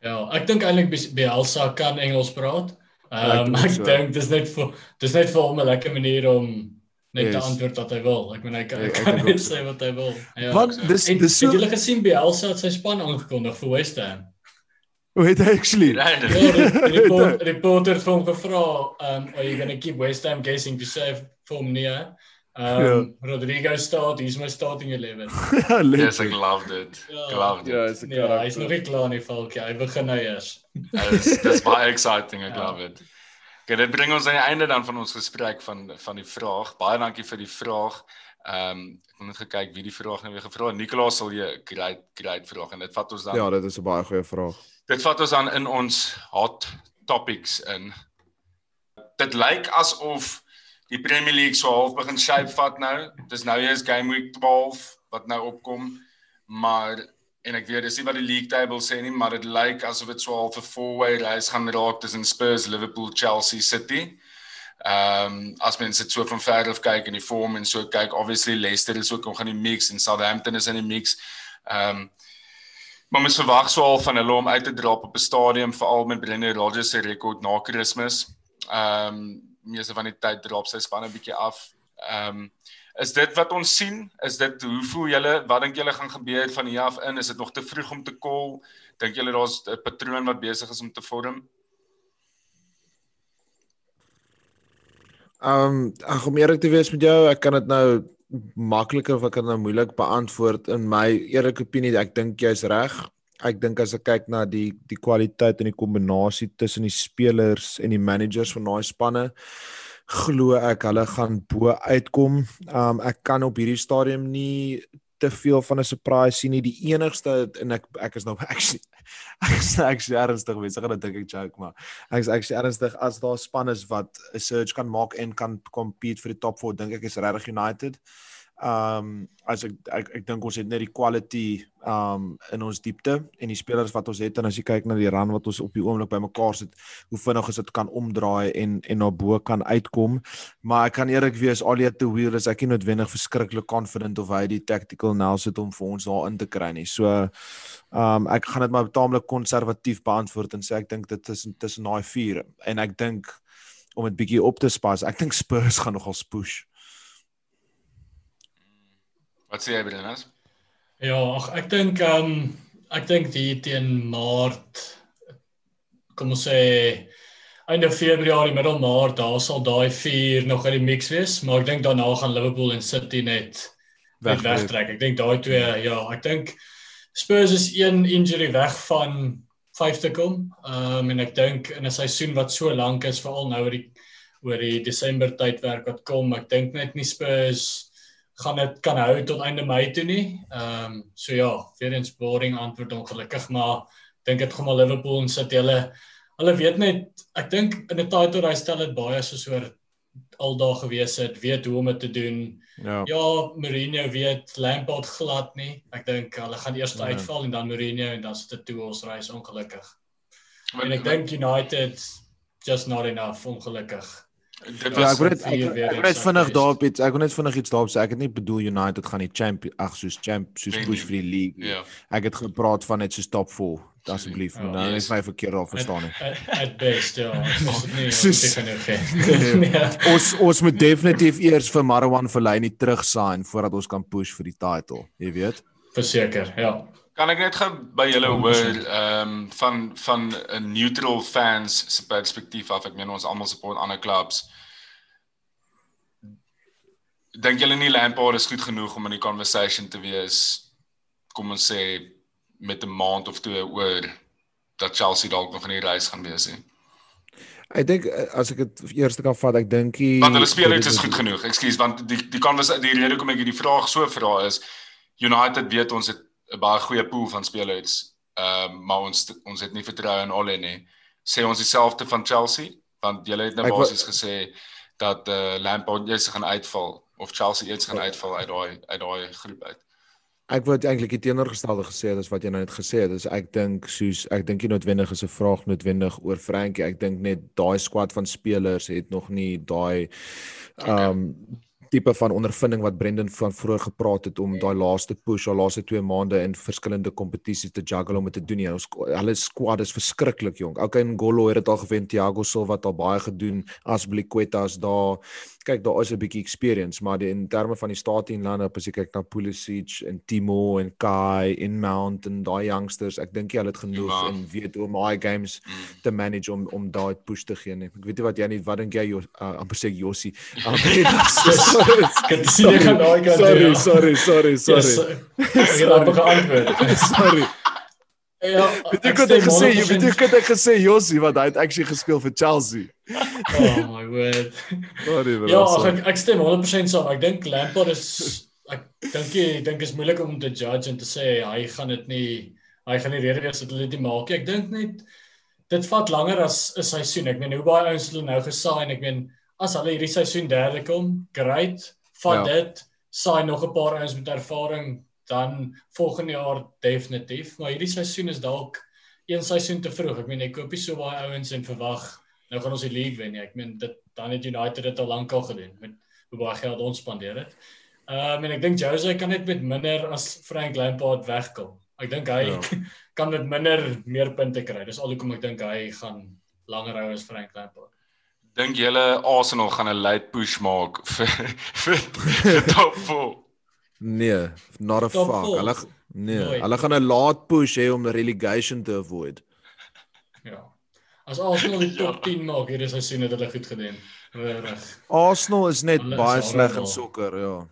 Ja, ek dink eintlik Bielsa kan Engels praat. Ehm um, ek dink dis net vir dis net vir hom 'n lekker manier om net yes. antwoord wat hy wil. Ek meen hy kan, ek, kan net sê wat hy wil. Ja. Want dis en, dis so Het julle gesien Bielsa het sy span aangekondig vir West Ham? Hoe het hy actually? Ja, die reporter het hom gevra, um are you going to keep West Ham guessing to save for hom nie? Um ja. Rodrigo staat, he's my starting 11. yes, I loved it. Ja, loved ja, it. Ja, ja hy's nog nie klaar nie, Falkie. Hy begin nou eers. Dis dis baie exciting, I ja. love it. Okay, dit bring ons aan die einde dan van ons gesprek van van die vraag. Baie dankie vir die vraag. Ehm um, ek het net gekyk wie die vraag nou weer gevra het. Nicolaas sal jy great great vraag en dit vat ons dan Ja, dit is 'n baie goeie vraag. Dit vat ons dan in ons hot topics in. Dit lyk asof die Premier League so half begin shape vat nou. Dis nou eers game week 12 wat nou opkom. Maar en ek weet dis nie wat die league table sê nie, maar dit lyk asof dit so half 'n four-way race gaan raak tussen Spurs, Liverpool, Chelsea, City. Ehm um, as mens dit so van ver af kyk in die vorm en so kyk, obviously Leicester is ook nog in die mix en Southampton is in die mix. Ehm um, maar mens verwag so al van hulle om uit te drop op 'n stadium veral met Brendan Rodgers se rekord na Kersfees. Ehm um, meeste van die tyd drop sy spanne bietjie af. Ehm um, is dit wat ons sien? Is dit hoe voel julle? Wat dink julle gaan gebeur van hier af in? Is dit nog te vroeg om te call? Dink julle daar's 'n patroon wat besig is om te vorm? Ehm um, ag om eerlik te wees met jou, ek kan dit nou makliker of ek kan nou moeilik beantwoord in my eerlike opinie. Ek dink jy's reg. Ek dink as ek kyk na die die kwaliteit en die kombinasie tussen die spelers en die managers van daai spanne, glo ek hulle gaan bo uitkom. Um ek kan op hierdie stadium nie te veel van 'n surprise sien nie. Die enigste en ek ek is nou actually ek is actually ernstig mense gaan dink ek joke maar ek is actually ernstig as daar spanne is wat 'n surge kan maak en kan compete vir die top 4 dink ek is regtig United. Ehm um, as ek ek, ek dink ons het net die quality ehm um, in ons diepte en die spelers wat ons het en as jy kyk na die run wat ons op die oomblik bymekaar sit, hoe vinnig ons dit kan omdraai en en na bo kan uitkom. Maar ek kan eerlik wees al die te wheel is ek nie noodwendig verskriklik confident of hy die tactical nails het om vir ons daar in te kry nie. So ehm um, ek gaan dit maar taamlik konservatief beantwoord en sê ek dink dit is tussen daai vier en ek dink om dit bietjie op te spas, ek dink Spurs gaan nogal push. Wat sê jy Brennas? Ja, ag ek dink ehm um, ek dink die teen Maart kom ons sê einde Februarie, middel Maart, daar sal daai vier nog in die mix wees, maar ek dink daarna gaan Liverpool en City net weg wegtrek. Ek dink daai twee ja, ek dink Spurs is een injury weg van 5 te kom. Ehm um, en ek dink in 'n seisoen wat so lank is, veral nou oor die oor die Desember tydwerk wat kom, ek dink net nie Spurs gaan dit kan hou tot einde Mei toe nie. Ehm um, so ja, weer eens boring antwoord ongelukkig, maar dink dit gaan maar Liverpool en sit hulle hulle weet net ek dink in 'n title race stel dit baie soos oor aldaag gewees het, weet hoe om dit te doen. Ja. Ja, Mourinho weet Lampard glad nie. Ek dink hulle gaan eers ja. uitval en dan Mourinho en dan sit dit toe ons reis ongelukkig. Maar, en ek dink United just not enough ongelukkig. Dit ja, was ja, ek wil net ek, ek wil net vinnig daarop iets ek wil net vinnig iets daarop sê. Ek het nie bedoel United gaan die champion ag soos champ soos push vir die league ja. Ek het gepraat van net so top 4 asseblief. Oh, nou is my verkeerd al verstaan nie. At best ja. Nee. ons ons moet definitief eers vir Marwan Fellaini terug sign voordat ons kan push vir die title jy weet? Verseker ja Kan ek net gou by julle hoor ehm um, van van 'n neutral fans se perspektief af. Ek meen ons almal support ander clubs. Dink julle nie Lampard is goed genoeg om in die conversation te wees kom ons sê met 'n maand of twee oor dat Chelsea dalk nog in die reis gaan wees nie. Ek dink eh, as ek dit eers kan vat, ek dink die Want hulle speel net is goed genoeg. Ekskuus, want die die conversation die rede hoekom ek hierdie vraag so vra is United weet ons het 'n baie goeie pool van spelers. Ehm uh, maar ons ons het nie vertroue in Ole nie. Sê ons dieselfde van Chelsea want julle het nou basies gesê dat eh uh, Lampard eers gaan uitval of Chelsea eers gaan uitval uit daai uit daai groep uit. Ek wou eintlik die teenoorgestelde gesê het as wat jy nou net gesê het. Dus ek dink soos ek dink nie noodwendig is 'n vraag noodwendig oor Frankie. Ek dink net daai squad van spelers het nog nie daai ehm um, okay tipe van ondervinding wat Brendan van vroeër gepraat het om ja. daai laaste push al laaste 2 maande in verskillende kompetisies te juggle om dit te doen. Ja, ons hulle squad is verskriklik jonk. Okay, Ngolo het dit al gewen, Thiago Silva het al baie gedoen, Asbliqueta is daar. Kyk daar is 'n bietjie experience, maar die, in terme van die starting line-up as jy kyk na Pulisic en Timo en Kai en Mount en daai youngsters, ek dink jy hulle het genoeg ja. en weet hoe om my games mm. te manage om om daai push te gee nie. Ek weet nie wat jy nie wat dink jy uh, amper sê. Kan jy sien jy kan daai kan Sorry, sorry, sorry, sorry. Ek het amper geantwoord. Sorry. Ja, weet jy wat ek gesê, jy weet jy wat ek gesê Josie wat hy het actually gespeel vir Chelsea. Oh my word. Sorry, ja, ek ek stem 100% saam. Ek dink Lampard is ek dink jy dink is moeilik om te judge en te sê hy gaan dit nie hy gaan nie rede wees dat hulle dit maak nie. Ek dink net dit vat langer as 'n seisoen. Ek meen hoe baie ouens hulle nou gesaai en ek meen as hulle hierdie seisoen derde kom, great. Vat ja. dit, saai nog 'n paar ouens met ervaring dan volgende jaar definitief, maar hierdie seisoen is dalk een seisoen te vroeg. Ek meen ek koop nie so baie ouens en verwag nou gaan ons die league wen nie. Ek meen dit dan het United dit al lank al gedoen met hoe baie geld ons spandeer het. Ehm um, en ek dink Jose kan net met minder as Frank Lampard wegkom. Ek dink hy ja. kan met minder meer punte kry. Dis alhoekom ek dink hy gaan langer hou as Frank Lampard. Dink julle Arsenal gaan 'n late push maak vir vir, vir top 4? Nee, not a Tom fuck. Hulle nee, Nooit. hulle gaan 'n laat push hê om relegation te avoid. Ja. As Arsenal die top 10 ja. maak hierdie seisoen het hulle goed gedoen. Reg. Arsenal is net hulle baie sleg in sokker, ja.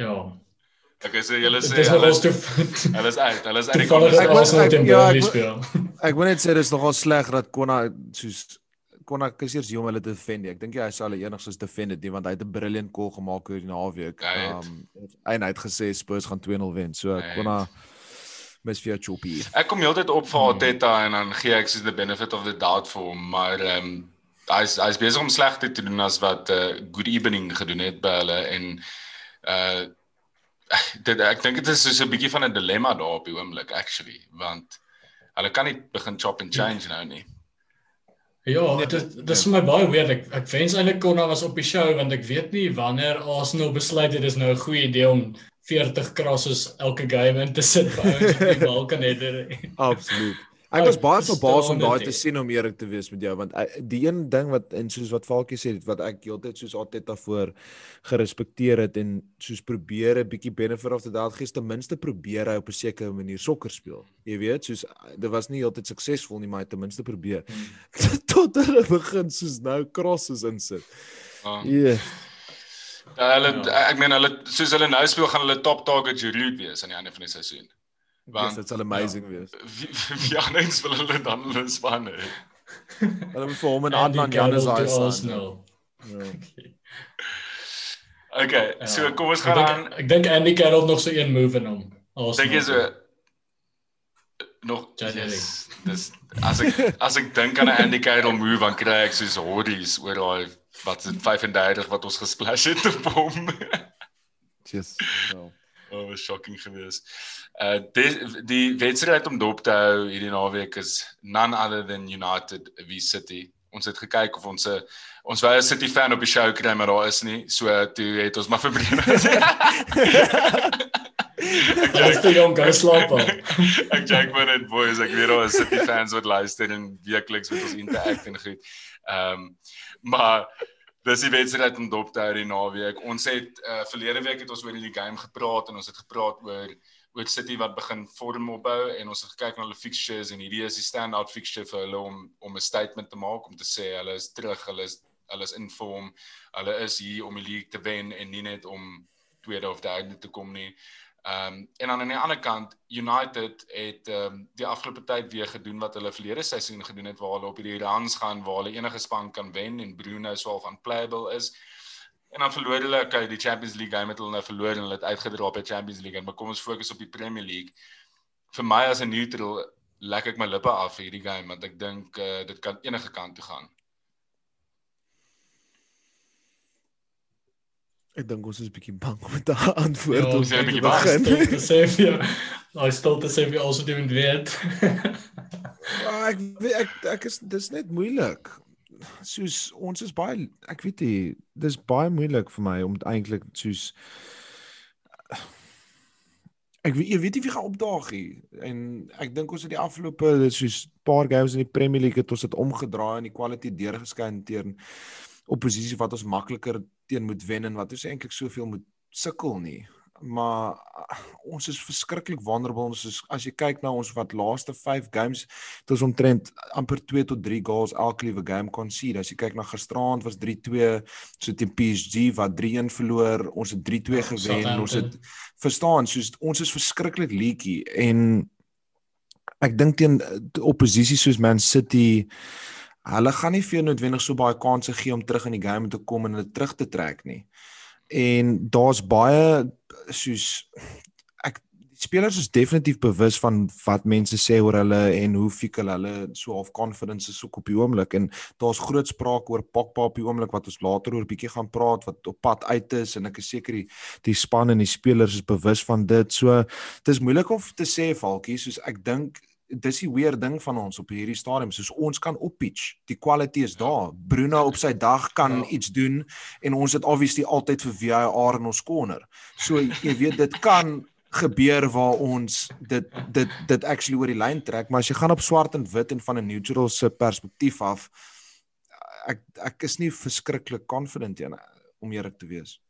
Ja. Ek sê julle sê hulle is hulle is uit. Hulle is uit die kom. Ek ek wil net sê dit is nogal sleg dat Konna soos kon ek kies eers hom hulle defend. Ek dink hy sal hulle enigsins defend dit nie want hy het 'n brilliant call gemaak oor die naweek. Um en hy het gesê Spurs gaan 2-0 wen. So kon hy mes vir Choppy. Ek kom heeltyd op vir Arteta en dan gee ek soos the benefit of the doubt vir hom, maar ehm um, hy's hy's besig om slegter te doen as wat uh, good evening gedoen het by hulle en uh dit ek dink dit is so 'n bietjie van 'n dilemma daar op die oomblik actually want hulle kan nie begin chop and change nou nie. Ja, nee, dit dit is vir my baie weird. Ek ek wens eintlik Konna was op die show want ek weet nie wanneer Arsenal besluit dit is nou 'n goeie idee om 40 crosses elke game in te sit vir ouens op die balkan het. Absoluut. Ek was baie verbaas om daai te sien om eerlik te wees met jou want eh, die een ding wat en soos wat Falkie sê wat ek heeltyd soos altyd daarvoor gerespekteer het en soos probeer 'n bietjie benefit of the doubt gee ten minste probeer hy op 'n sekere manier sokker speel. Jy weet, soos dit was nie heeltyd suksesvol nie, maar hy ten minste probeer. Hmm. Tot hulle begin soos nou crosses insit. Ja. Ah. Yeah. Ja, hulle ja. ek meen hulle soos hulle nou speel gaan hulle top target Giroud wees aan die einde van die seisoen. Want dit sal amazing ja, wees. Wie anders wil hulle dan hulle span hê? Hulle moet vir hom en Adnan Janus daai nou. Okay, ja. so kom ons gaan aan. Ek dink Andy Carroll nog so een move in hom. Dink jy so nog yes, dis as ek as ek dink aan 'n Andy Carroll move dan kry ek soos hordes oor daai wat se 35 wat ons gesplash het op hom. Just well. Oh, was shocking geweest. Uh die, die wedstryd om dop te hou hierdie naweek is none other than United v City. Ons het gekyk of ons 'n ons wou 'n City fan op die show kry maar daar is nie. So toe het ons maar verbreek. Ek jy steek hom gaan slaap. Ek check maar net boys, ek weet al City fans wat luister en weekliks met ons interact en goed. Ehm um, maar dis die wedstryd om dop te hou die naweek. Ons het uh, verlede week het ons oor die game gepraat en ons het gepraat oor oor City wat begin vorm opbou en ons het gekyk na hulle fixtures en hierdie is die stand-out fixture vir hulle om om 'n statement te maak om te sê hulle is terug, hulle is hulle is in vorm. Hulle is hier om die league te wen en nie net om tweede of derde te kom nie. Ehm um, en aan die ander kant United het ehm um, die afgelope tyd weer gedoen wat hulle verlede seisoen gedoen het waar hulle op hierdie runs gaan waar hulle enige span kan wen en Bruno swaal van playable is. En dan verloor hulle okay, die Champions League game het hulle nou verloor en hulle het uitgedra op die Champions League. Maar kom ons fokus op die Premier League. Vir my as 'n neutral lek ek my lippe af vir hierdie game want ek dink uh, dit kan enige kant toe gaan. Ek dink ons is 'n bietjie bang om te antwoord ja, ons is 'n bietjie bang. Te sê vir nou stil te sê vir alsoos doen weet. ja, ek ek ek is dis net moeilik. Soos ons is baie ek weet jy dis baie moeilik vir my om eintlik soos ek weet jy weet nie wie gaan opdaag nie en ek dink ons het die afgelope soos paar games in die Premier League het ons dit omgedraai en die kwaliteit deurgeskyn teen oppositie wat ons makliker teen moet wen en wat ons eintlik soveel moet sukkel nie. Maar uh, ons is verskriklik vulnerable ons is as jy kyk na ons wat laaste 5 games het ons omtrent amper 2 tot 3 goals elke liewe game kon sien as jy kyk na gisteraand was 3-2 so teen PSG wat 3-1 verloor ons het 3-2 ja, gewen ons het verstaan soos ons is verskriklik leaky. En ek dink teen oppositie soos Man City hulle gaan nie vir jou noodwendig so baie kansse gee om terug in die game te kom en hulle terug te trek nie. En daar's baie soos ek spelers is definitief bewus van wat mense sê oor hulle en hoe fikkel hulle so half confidence is ook op die oomblik. En daar's groot sprake oor Pogba op die oomblik wat ons later oor bietjie gaan praat wat op pad uit is en ek is seker die, die span en die spelers is bewus van dit. So dit is moeilik om te sê Falkie soos ek dink dis die weer ding van ons op hierdie stadium soos ons kan op pitch. Die kwaliteit is daar. Bruno op sy dag kan ja. iets doen en ons het obviously altyd vir VAR in ons corner. So jy weet dit kan gebeur waar ons dit dit dit actually oor die lyn trek, maar as jy gaan op swart en wit en van 'n neutral se perspektief af ek ek is nie verskriklik confident in om eerlik te wees.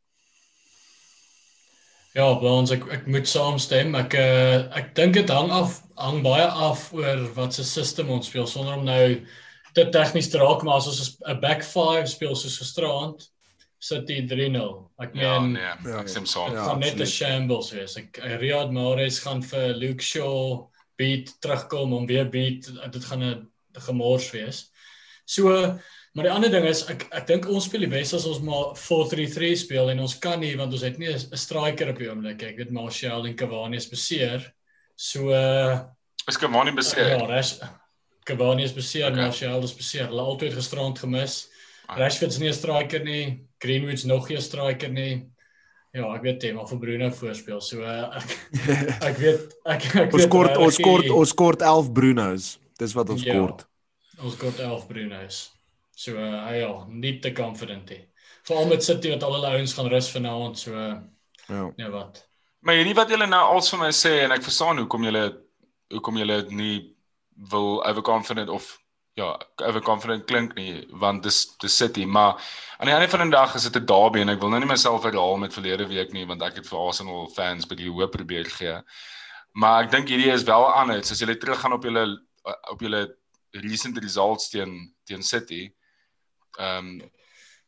Ja, by ons ek ek moet saamstem. Ek uh, ek dink dit hang af hang baie af oor wat se system ons speel sonder om nou te tegnies te raak, maar as ons 'n back 5 speel soos gisteraand, sit dit 3-0. Ek ja, meen ja, nee, ek stem saam. Ja, net 'n shambles wees. Ek Riyad Mahrez gaan vir Luke Shaw beat terugkom om weer beat. Dit gaan 'n gemors wees. So Maar die ander ding is ek ek dink ons speel die beste as ons maar 4-3-3 speel en ons kan nie want ons het nie 'n striker op die oomblik. Ek weet Martial en Cavani is beseer. So uh is Cavani beseer? Ja, res Cavani is beseer, okay. Martial is beseer. Hulle altyd gisterand gemis. Ah. Rashford's nie 'n striker nie. Greenwood's nog nie 'n striker nie. Ja, ek weet maar vir Bruno voorspeel. So uh, ek ek weet ek ek ons kort ons kort ons kort 11 Bruno's. Dis wat ons ja, kort. Ons kort 11 Bruno's. So uh, ja, nie te confident nie. Veral met City wat al hulle ouens gaan rus vanaand, so uh, ja. Nee, wat. Maar hierdie wat julle nou als vir my sê en ek verstaan hoekom julle hoekom julle nie wil overconfident of ja, overconfident klink nie, want dis dis City, maar aan die einde van die dag is dit 'n derby en ek wil nou nie myself uithaal met verlede week nie, want ek het vir Arsenal fans by die hoop probeer gee. Maar ek dink hierdie is wel anders as julle teruggaan op julle op julle recent results teen teen City ehm um,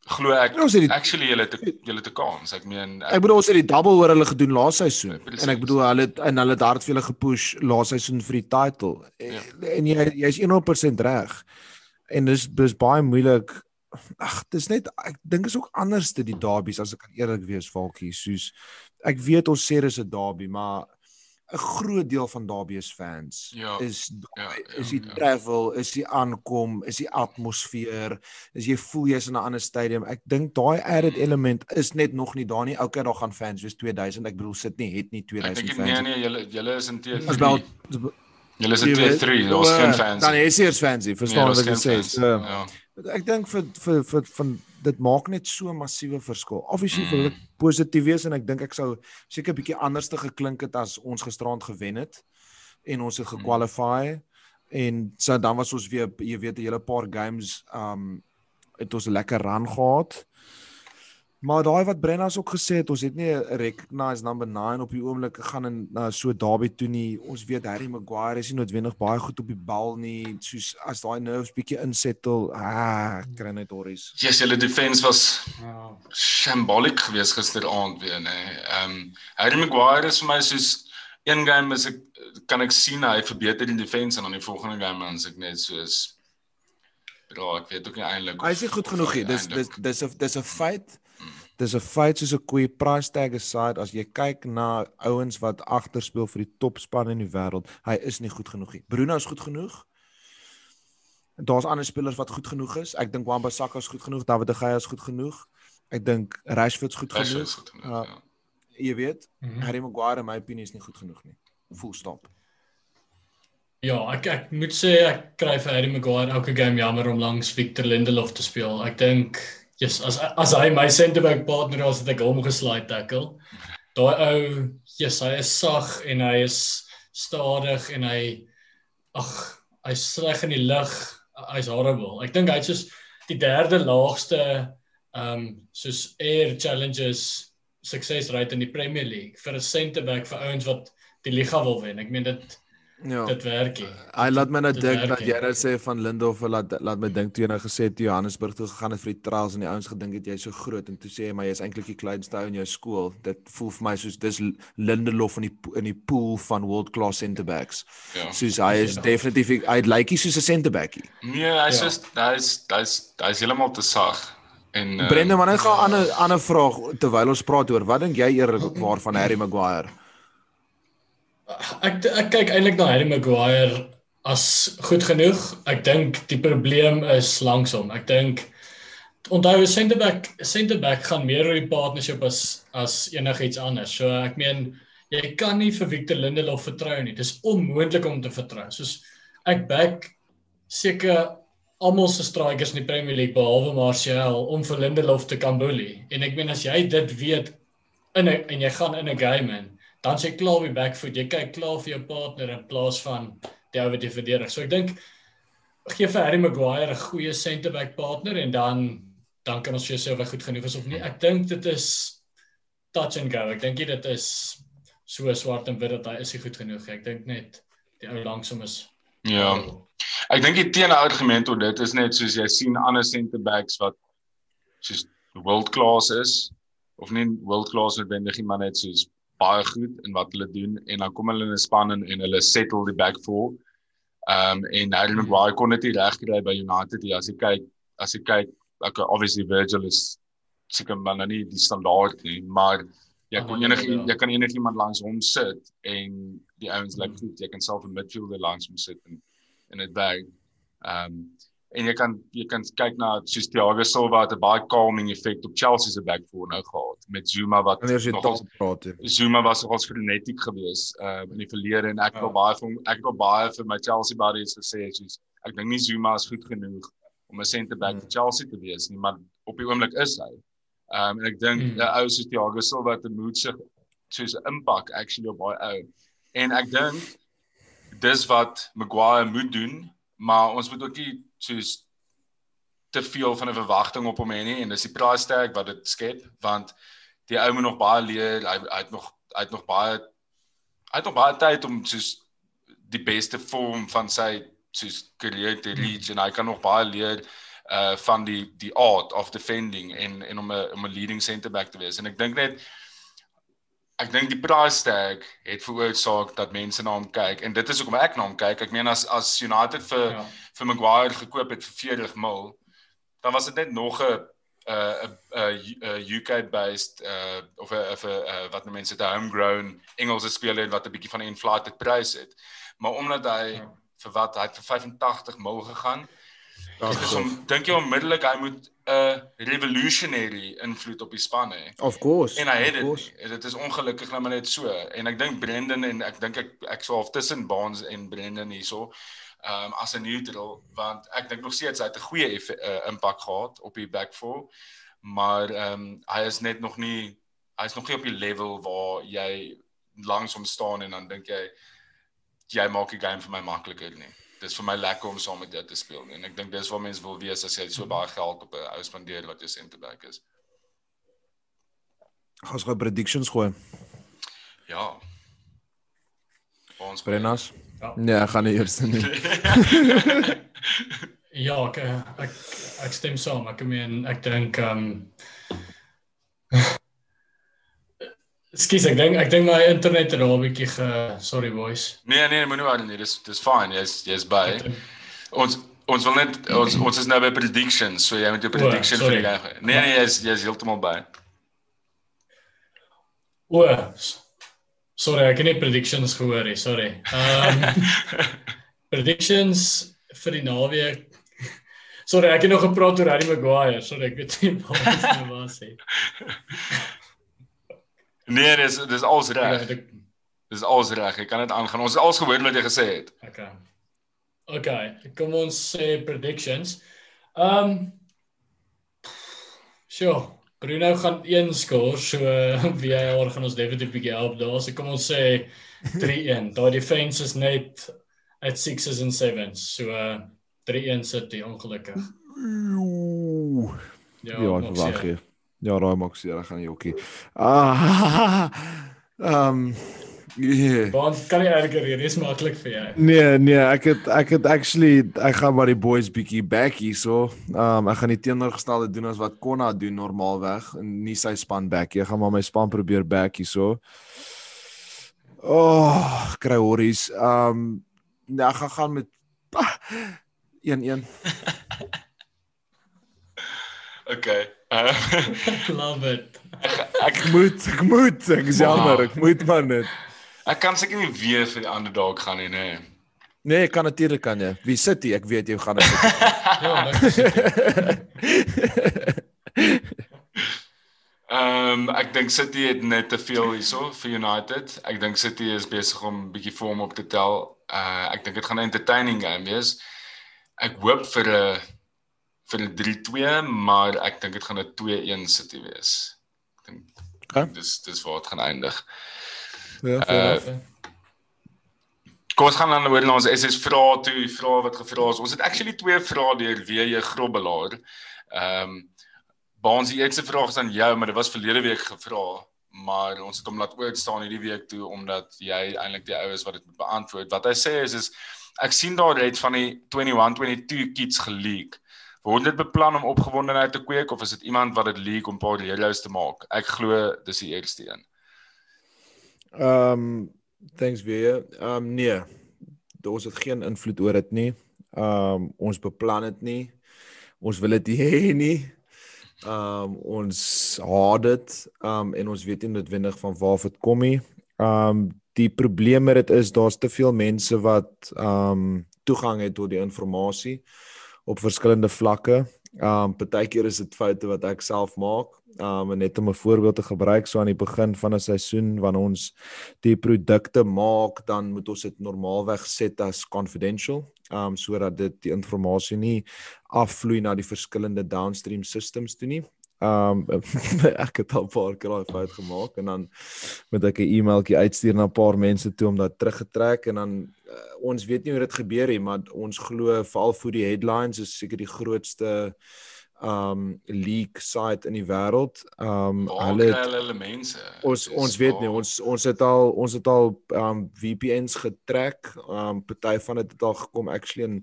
glo ek die, actually hulle te hulle te kans. Ek meen ek, ek bedoel ons het die double oor hulle gedoen laas seisoen en ek bedoel hulle het en hulle het hard vir hulle gepush laas seisoen vir die title. Ja. En jy jy's 100% reg. En dis dis baie moeilik. Ag, dis net ek dink is ook anders te die derbies as ek kan eerlik wees, Falkie, soos ek weet ons sê dis 'n derby, maar 'n groot deel van Dabies fans ja, is ja, ja, is die ja. travel, is die aankom, is die atmosfeer, is jy voel jy's in 'n ander stadium. Ek dink daai added element is net nog nie daar nie. Okay, daar gaan fans wees 2000. Ek bedoel sit nie het nie 2000 fans. Nee nee, julle julle is in teer. As wel julle is in teer 3, daar's geen fans. Dan is hier fans, verstaan nee, wat ek sê. So, ja. Ek dink vir vir vir van dit maak net so massiewe verskil. Obviously mm. wil ek positief wees en ek dink ek sou seker 'n bietjie anders te geklink het as ons gisterand gewen het en ons het mm. gekwalify mm. en so dan was ons weer jy weet 'n hele paar games um het ons 'n lekker run gehad. Maar daai wat Brenna's ook gesê het, ons het nie 'n recognized number 9 op die oomblik gegaan en na so Derby toe nie. Ons weet Harry Maguire is nie noodwendig baie goed op die bal nie. Soos as daai nerves bietjie insettle, ah, kry net horries. Ja, yes, hulle defense was wow. shambolic geweest gisteraand weer, nê. Ehm um, Harry Maguire is vir my soos een game is ek kan ek sien hy verbeter die defense en dan die volgende game dan ek net soos Bro, ek weet ook nie eintlik. Hy is nie goed genoeg nie. Dis dis dis 'n dis 'n feit dis 'n feit soos 'n koei price tag aside as jy kyk na ouens wat agter speel vir die topspan in die wêreld, hy is nie goed genoeg nie. Bruno is goed genoeg. Daar's ander spelers wat goed genoeg is. Ek dink Wan-Bissaka is goed genoeg, David de Gea is goed genoeg. Ek dink Rashford is goed genoeg. Is goed genoeg uh, ja. Jy weet, mm -hmm. Harry Maguire in my opinie is nie goed genoeg nie. Full stop. Ja, ek ek moet sê ek kry vir Harry Maguire elke game jammer om langs Victor Lindelof te speel. Ek dink Yes, as as hy my center back partner was het ek hom geslaai tackle. Daai ou, yes, hy is sag en hy is stadig en hy ag, hy's sleg in die lug. Hy's horrible. Ek dink hy's soos die derde laagste um, soos air challenges success rate in die Premier League vir 'n centre back vir ouens wat die liga wil wen. Ek meen dit Ja. Dit werk nie. Hy laat my nou dink dat jy nou sê van Lindhof laat laat my dink toe jy nou gesê het Johannesburg toe gegaan het vir die trials en die ouens gedink het jy's so groot en toe sê jy maar jy's eintlik die kleinste ou in jou skool. Dit voel vir my soos dis Lindelof in die in die pool van world class centre backs. Ja. Soos hy is definitief hy lyk nie soos 'n centre backie. Nee, hy's ja. just hy's hy's hy's heeltemal te sag. En uh, Brendan, maar net gaan 'n ander ander vraag terwyl ons praat oor wat dink jy eerlikwaar van Harry Maguire? Ek ek kyk eintlik na Harry Maguire as goed genoeg. Ek dink die probleem is langsom. Ek dink onthou center back center back gaan meer oor die partnership as as enigiets anders. So ek meen jy kan nie vir Victor Lindelof vertrou nie. Dis onmoontlik om te vertrou. Soos ek back seker almal se strikers in die Premier League behalwe Martial om vir Lindelof te kan bully. En ek meen as jy dit weet in 'n en jy gaan in 'n game in dan sê klaar weer back foot. Jy kyk klaar vir jou partner in plaas van die ou wat jy verdedig. So ek dink gee vir Harry Maguire 'n goeie centre back partner en dan dan kan ons vir jouself goed genoeg is of nie. Ek dink dit is touch and go. Ek dink dit is so swart en wit dat hy is nie goed genoeg. Ek dink net die ou langsom is Ja. Ek dink die teenargument oor dit is net soos jy sien ander centre backs wat soos world class is of nie world class noodwendig nie maar net soos baie goed in wat hulle doen en dan kom hulle in 'n span en, en hulle settle die back four. Ehm um, en Harry Maguire kon dit reg kry by United. Ja, as jy kyk, as jy kyk, like obviously Virgil is seker maar nou nie die standaard nie, maar jy kon enige ja. jy kan enigiemand langs hom sit en die ouens lyk like goed. Jy kan self 'n midfielder langs hom sit en en dit werk. Ehm um, en jy kan jy kan kyk na soos Thiago Silva het 'n baie calming effek op Chelsea se back four nou gehad met Zuma wat nog praat. Zuma was nogals frenetiek geweest uh in die verlede en ek ja. wil baie vir ek wil baie vir my Chelsea buddies gesê soos ek dink nie Zuma is goed genoeg om 'n centre back vir hmm. Chelsea te wees nie, maar op die oomblik is hy. Um en ek dink 'n hmm. ou soos Thiago Silva het 'n moed sig soos 'n impak actually op baie ou. En ek dink dis wat Maguire moet doen, maar ons moet ook nie soos te veel van 'n verwagting op hom hê nie en dis die price tag wat dit skep want die ou moet nog baie leer hy, hy het nog hy het nog baie hy het nog baie tyd om soos die beste vorm van sy soos carrière te reach en hy kan nog baie leer uh van die die art of defending en en om 'n om 'n leading center back te wees. En ek dink net ek dink die price tag het veroorsaak dat mense na hom kyk en dit is hoekom ek na hom kyk. Ek meen as as United vir ja. vir Maguire gekoop het vir 40 mil, dan was dit net nog 'n 'n 'n UK based uh of 'n of 'n wat nou mense te homegrown Engelse speler wat 'n bietjie van 'n inflated prys het. Maar omdat hy ja. vir wat hy vir 85 mil gegaan. Dit is om dink jy onmiddellik hy moet 'n revolutionary invloed op die span hê. Of course. En hy het dit. Dit is ongelukkig nou maar net so. En ek dink Brendan en ek dink ek ek sou half tussen Baans en Brendan hierso. Ehm um, as 'n neutral want ek dink nog steeds hy het 'n goeie uh, impak gehad op die back four. Maar ehm um, hy is net nog nie hy is nog nie op die level waar jy langs hom staan en dan dink jy jy maak die game vir my makliker nie dis vir my lekker om saam met jou te speel en ek dink dis wat mense wil wees as jy so baie geld op 'n ou spandeer wat jou center back is. Gaan ons gou predictions gooi. Ja. Ons Brennas. Ja, nee, ek gaan nie eers nie. ja, ek ek ek stem saam. Ek meen ek dink ehm um, Skus ek dink ek dink my internet het al 'n bietjie ge sorry boys. Nee nee, moenie worry nie. Dis dis fine. Jy's jy's by. Ons ons wil net ons ons is nou by predictions. So jy moet jou prediction vir die dag. Nee nee, jy's jy's heeltemal by. O. Sorry, ek het nie predictions gehoor nie. Sorry. Ehm um, predictions vir die naweek. Sorry, ek het nog gepraat oor Harry Maguire. Sorry, ek weet nie wat dit was nie. Nee, dis dis alles reg. Dis alles reg. Ek kan dit aangaan. Ons het alles gehoor wat jy gesê het. Okay. Okay, kom ons sê predictions. Ehm um, Sjoe, Bruno gaan een skoor, so wie hy al gaan ons definitief bietjie help daar. So kom ons sê 3-1. Daai defense is net at 6s and 7s. So uh 3-1 sit die ongelukkig. Ja, ja wag hier. Ja, raai maak seer, ek gaan nie jokkie. Ah. Ehm Yeah. Want kan jy eintlik rede is maklik vir jou. Nee, nee, ek het ek het actually ek gaan maar die boys bietjie back hier so. Um ek gaan die teenoorgestelde doen as wat Konna doen normaalweg en nie sy span back nie. Ek gaan maar my span probeer back hier so. Oh, kry horries. Um nee, ek gaan gaan met 1-1. okay. Uh, Love it. Ek, ek moet, ek moet, ek is jammer, wow. ek moet man net. Ek kan seker nie weer vir die ander dalk gaan nie, nê. Nee. Nee, kan natuurlik kan jy. Wie sit jy? Ek weet jy gaan dit. ja, Ehm um, ek dink City het net te veel hierso vir United. Ek dink City is besig om 'n bietjie vorm op te tel. Uh ek dink dit gaan 'n entertaining game wees. Ek hoop vir 'n vir 'n 3-2, maar ek dink dit gaan 'n 2-1 City wees. Ek dink okay. dis dis waar dit gaan eindig. Ja, uh, Kom ons gaan dan oor na ons SS vrae toe, vrae wat gevra is. Ons het actually twee vrae deur WJ Grobbelaar. Ehm um, Baans die eerste vraag is aan jou, maar dit was verlede week gevra, maar ons het hom laat oud staan hierdie week toe omdat jy eintlik die ou is wat dit moet beantwoord. Wat hy sê is is ek sien daar het van die 21-22 kits geleak. Word dit beplan om opgewondenheid te kweek of is dit iemand wat dit leak om paar reëls te maak? Ek glo dis die eerste een. Ehm um, thanks weer. Ehm um, nee. Ons het geen invloed oor dit nie. Ehm um, ons beplan dit nie. Ons wil dit hê nie. Ehm um, ons haat dit. Ehm um, en ons weet nie noodwendig van waar dit kom nie. Ehm um, die probleem met dit is daar's te veel mense wat ehm um, toegang het tot die inligting op verskillende vlakke. Um, partykeer is dit foute wat ek self maak. Um net om 'n voorbeeld te gebruik so aan die begin van 'n seisoen wanneer ons die produkte maak dan moet ons dit normaalweg set as confidential. Um sodat dit die inligting nie afvloei na die verskillende downstream systems toe nie. Um ek het al 'n paar keer daai fout gemaak en dan moet ek 'n e-mailtjie uitstuur na 'n paar mense toe om dat teruggetrek en dan uh, ons weet nie hoe dit gebeur nie maar ons glo veral vir die headlines is seker die grootste um leak site in die wêreld. Um hulle hulle mense. Ons ons weet nie ons ons het al ons het al um VPNs getrek. Um party van dit het al gekom actually in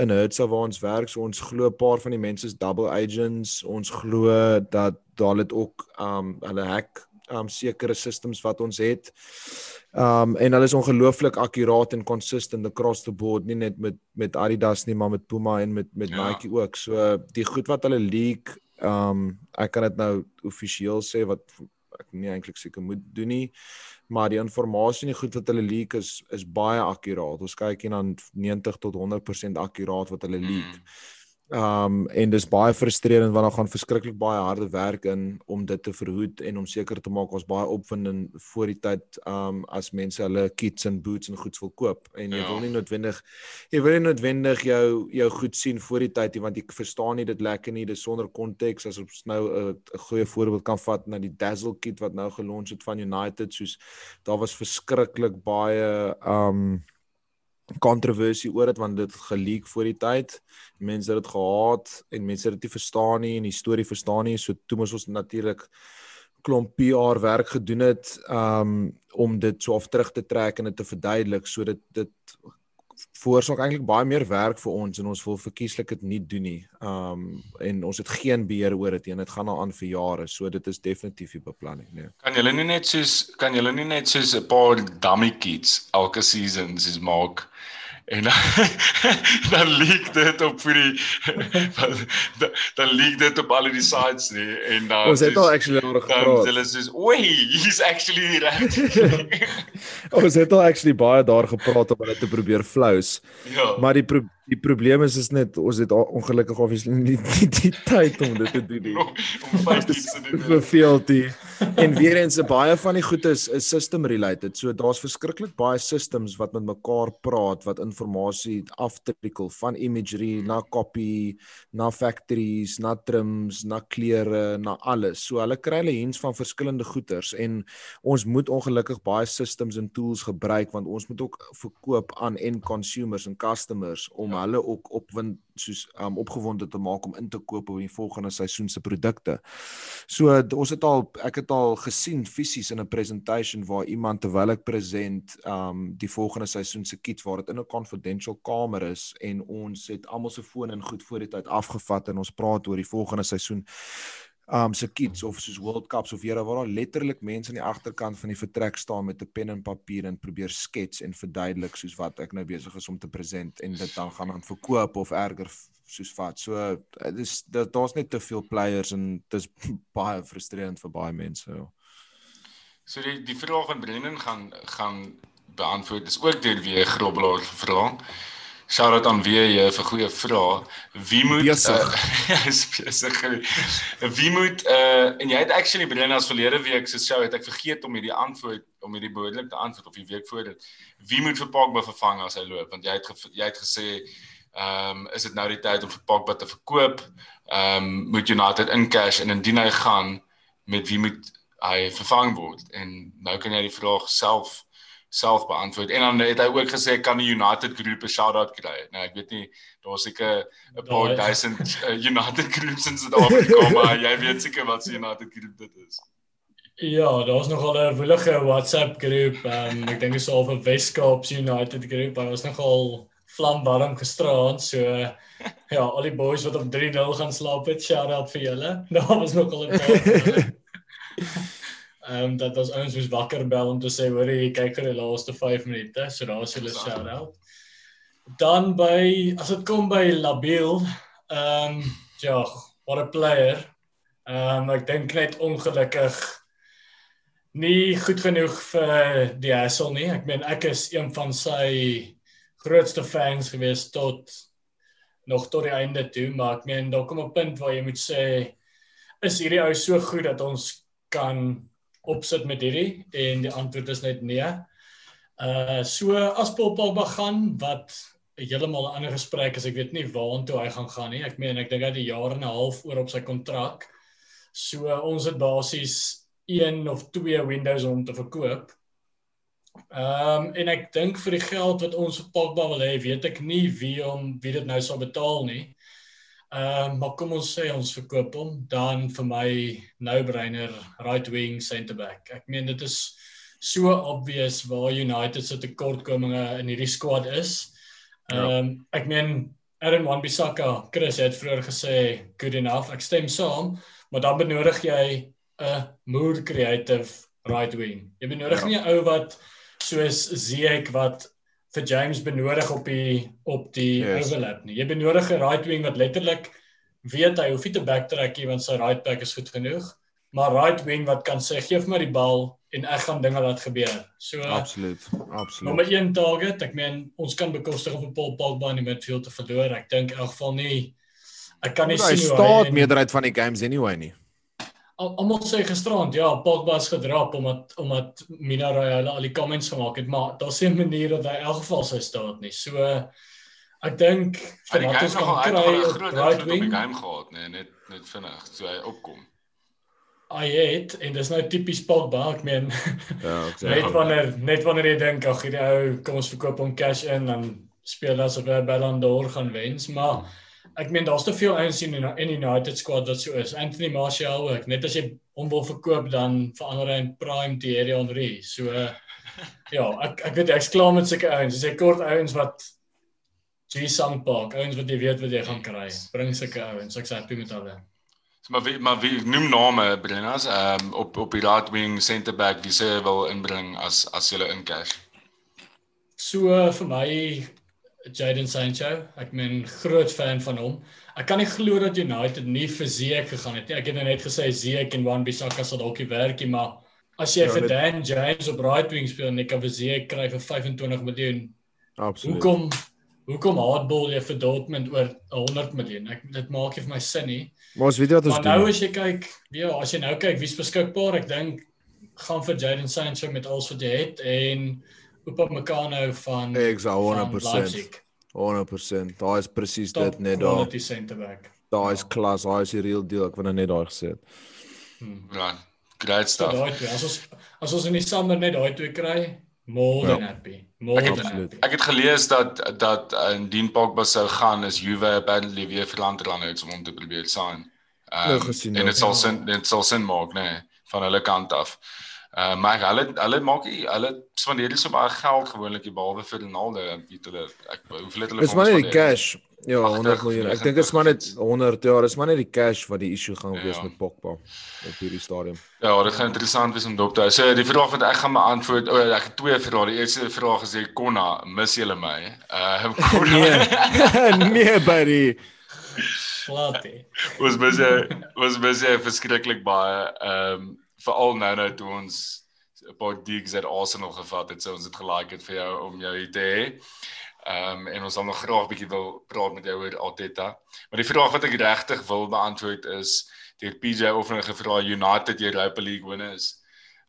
in Hertz waar ons werk. So ons glo 'n paar van die mense is double agents. Ons glo dat daar het ook um hulle hack um sekere systems wat ons het. Um en hulle is ongelooflik akkuraat en consistent across the board, nie net met met Adidas nie, maar met Puma en met met ja. Nike ook. So die goed wat hulle leak, um ek kan dit nou offisieel sê wat ek nie eintlik seker moet doen nie, maar die inligting en die goed wat hulle leak is is baie akkuraat. Ons kyk hier na 90 tot 100% akkuraat wat hulle leak. Mm. Um en dis baie frustrerend want dan gaan verskriklik baie harde werk in om dit te verhoed en om seker te maak ons baie opwinding voor die tyd um as mense hulle kits en boots en goeds wil koop en jy ja. wil nie noodwendig jy wil nie noodwendig jou jou goed sien voor die tyd nie want jy verstaan nie dit lekker nie dis sonder konteks as ons nou 'n goeie voorbeeld kan vat na die Dazzle kit wat nou gelons het van United soos daar was verskriklik baie um kontroversie oor dit want dit geleek voor die tyd. Mense het dit gehaat en mense het dit nie verstaan nie en die storie verstaan nie. So toe moes ons natuurlik klomp PR werk gedoen het um om dit so af terug te trek en dit te verduidelik sodat dit veroorsaak eintlik baie meer werk vir ons en ons wil verkieslik dit nie doen nie. Um en ons het geen beheer oor dit nie. Dit gaan al aan vir jare. So dit is definitief die beplanning, nee. Kan julle nie net soos kan julle nie net soos 'n paar dummy kits elke season sies maak? En dan, dan leak dit op vir die dan, dan leak dit op al die sites nie en dan ons het al actually oor gepraat. Hulle sê, "Oei, he's actually right." ons het al actually baie daar gepraat om hulle te probeer flous. Ja. Maar die pro die probleem is is net ons het ongelukkig obviously nie die, die tyd om dit te doen nie. om vyf te doen. Vir veel tyd. en weer eens baie van die goed is is system related. So daar's verskriklik baie systems wat met mekaar praat wat inligting aftrikkel van imagery na copy, na factories, na trims, na kleure, na alles. So hulle kry hulle hens van verskillende goeders en ons moet ongelukkig baie systems en tools gebruik want ons moet ook verkoop aan end consumers en customers om ja. Hulle ook opwind soos um opgewonde te maak om in te koop op die volgende seisoen se produkte. So ons het al ek het al gesien fisies in 'n presentation waar iemand terwyl ek present um die volgende seisoen se kit waar dit in 'n confidential kamer is en ons het almal se fone en goed voor die tyd afgevat en ons praat oor die volgende seisoen um se kits of soos World Cups of here waar daar letterlik mense aan die agterkant van die vertrek staan met 'n pen en papier en probeer skets en verduidelik soos wat ek nou besig is om te present en dit dan gaan aan verkoop of erger soos wat. So dit is daar's net te veel players en dit is baie frustrerend vir baie mense. Ja. So die die vraag van Brendan gaan gaan beantwoord. Dis ook deur wie Grobbelaar vra. Shout out aan wie jy vir goeie vrae. Wie moet besig? Uh, is besig. Wie moet uh en jy het actually begin as verlede week se show het ek vergeet om hierdie antwoord om hierdie behoorlik te antwoord of die week voor dit. Wie moet vir Pogba vervang as hy loop? Want jy het jy het gesê ehm um, is dit nou die tyd om vir Pogba te verkoop? Ehm um, moet United in cash en indien hy gaan met wie moet hy vervang word? En nou kan jy die vraag self self beantwoord. En dan het hy ook gesê kan die United Group 'n shout-out kry. Nou ek weet nie daar's seker 'n paar duisend uh, United Groups in Suid-Afrika, maar jy weet seker wat se United Group dit is. Ja, daar's nogal 'n willige WhatsApp groep. Um, ek dink is al 'n Weskaap United groep. Daar was nogal vlamwarm gisteraand. So ja, al die boys wat op 3-0 gaan slaap het, shout-out vir julle. Daar was nogal 'n paar Ehm um, dat ons ouens moes wakker bel om te sê hoor jy kyk vir die laaste 5 minute, so daar is hulle shout out. Dan by as dit kom by Labiel, ehm um, ja, what a player. Ehm um, ek dink net ongelukkig nie goed genoeg vir die Hassel nie. Ek meen ek is een van sy grootste fans gewees tot nog tot die einde toe, maar ek meen daar kom 'n punt waar jy moet sê is hierdie ou so goed dat ons kan opsit met hierdie en die antwoord is net nee. Uh so as Paul Pogba gaan wat heeltemal 'n ander gesprek is, ek weet nie waartoe hy gaan gaan nie. Ek meen ek dink hy het 'n jaar en 'n half oor op sy kontrak. So ons het basies een of twee windows om te verkoop. Ehm um, en ek dink vir die geld wat ons vir Pogba wil hê, weet ek nie wie om wie dit nou sal betaal nie. Ehm uh, maar kom ons sê ons verkoop hom dan vir my no-brainer right wing center back. Ek meen dit is so obvious waar United se tekortkominge in hierdie squad is. Ja. Ehm um, ja. ek meen Aaron Wan-Bissaka, Chris het vroeër gesê good enough. Ek stem saam, maar dan benodig jy 'n more creative right wing. Jy benodig ja. nie 'n ou wat soos Ziyech wat vir James benodig op die op die yes. overlap nie. Jy benodig 'n right wing wat letterlik weet hy hoef nie te backtrack nie want sy right back is goed genoeg, maar right wing wat kan sê gee vir my die bal en ek gaan dinge laat gebeur. So Absoluut. Absoluut. Nommer 1 target. Ek meen ons kan bekostig om 'n Paul Pogba in die midfield te verloor. Ek dink in elk geval nie ek kan nie sien hoe hy staat meerderheid van die games anyway nie almal sê gisterand ja Pogba is gedrap omdat omdat Mina Raiola al die comments gemaak het maar daar's 'n manier dat hy in elk geval sy staat nie. So ek dink vir wat ons kan kry op right wing die game gehad nee net net vinnig so hy opkom. Hy het en dis nou tipies Pogba ek meen ja ek sê net wanneer net wanneer jy dink ag hierdie ou kom ons verkoop hom cash in dan speel asof hy Ballon d'Or gaan wens maar hmm ek meen daar's te veel ouens in in United squad wat so is. Anthony Martial ook. Net as jy hom wil verkoop dan verander hy in prime Thierry Henry. So uh, ja, ek ek weet ek's klaar met sulke ouens. Dis ek kort ouens wat Sang Park, ouens wat jy weet wat jy gaan kry. Bring sulke ouens. Ek's happy met hulle. So maar wie maar wie noem name Brennas um, op op die right wing center back wie sê wil inbring as as jy in cash. So uh, vir my Jadon Sancho. Ek meen groot fan van hom. Ek kan nie glo dat United nie vir Ziyech gegaan het nie. Ek het nou net gesê Ziyech en Wan-Bissaka sal dalk werkie, maar as jy ja, vir Dan James op right wing speel en jy kan vir Ziyech kry vir 25 miljoen. Absoluut. Hoekom hoekom hardball jy vir Dortmund oor 100 miljoen? Ek dit maak nie vir my sin nie. Maar as weet wat ons doen. Maar nou as jy kyk, ja, as jy nou kyk wie's beskikbaar, ek dink gaan vir Jadon Sancho met alles wat jy het en Upamecano van Ek sal 100%. 100%. Daai is presies dit net daar. Quality center back. Daai is klas, daai is die real deal. Ek wou net daai gesê het. Hmm. Ja, great stuff. So daai twee, as ons as ons in die summer net daai twee kry, More than ja. happy. More ek het, than happy. Ek het gelees dat dat indien Pogba sou gaan is Juve apparently weer vir Landerland om te probeer sign. Um, nou gesien, en dit sal sin dit sal sin maak, nê, nee, van hulle kant af. Uh maar hulle hulle maak hulle spandeer nie so baie geld gewoonlik behalwe vir Ronaldo, weet hulle ek hoeveel het hulle Dis maar net cash. Ja, 100 miljoen. Ek dink dit is maar net 100 jaar. Dis maar net die cash wat die issue gaan wees ja. met Pogba op hierdie stadium. Ja, dit gaan interessant wees om dop te hou. So die vraag wat ek gaan beantwoord, o, oh, ek het twee vrae. Die eerste vraag is: "Konna, mis jy my?" Uh Konna. nee, nee buddy. Slaapie. Was baie was baie verskriklik baie ehm um, veral nou nou toe ons 'n paar digs at Arsenal gevat het, so ons het gelike het vir jou om jou hier te hê. Ehm um, en ons sal nog graag 'n bietjie wil praat met jou oor Arteta. Maar die vraag wat ek regtig wil beantwoord is deur PJ of hulle gevra United Europa League winners.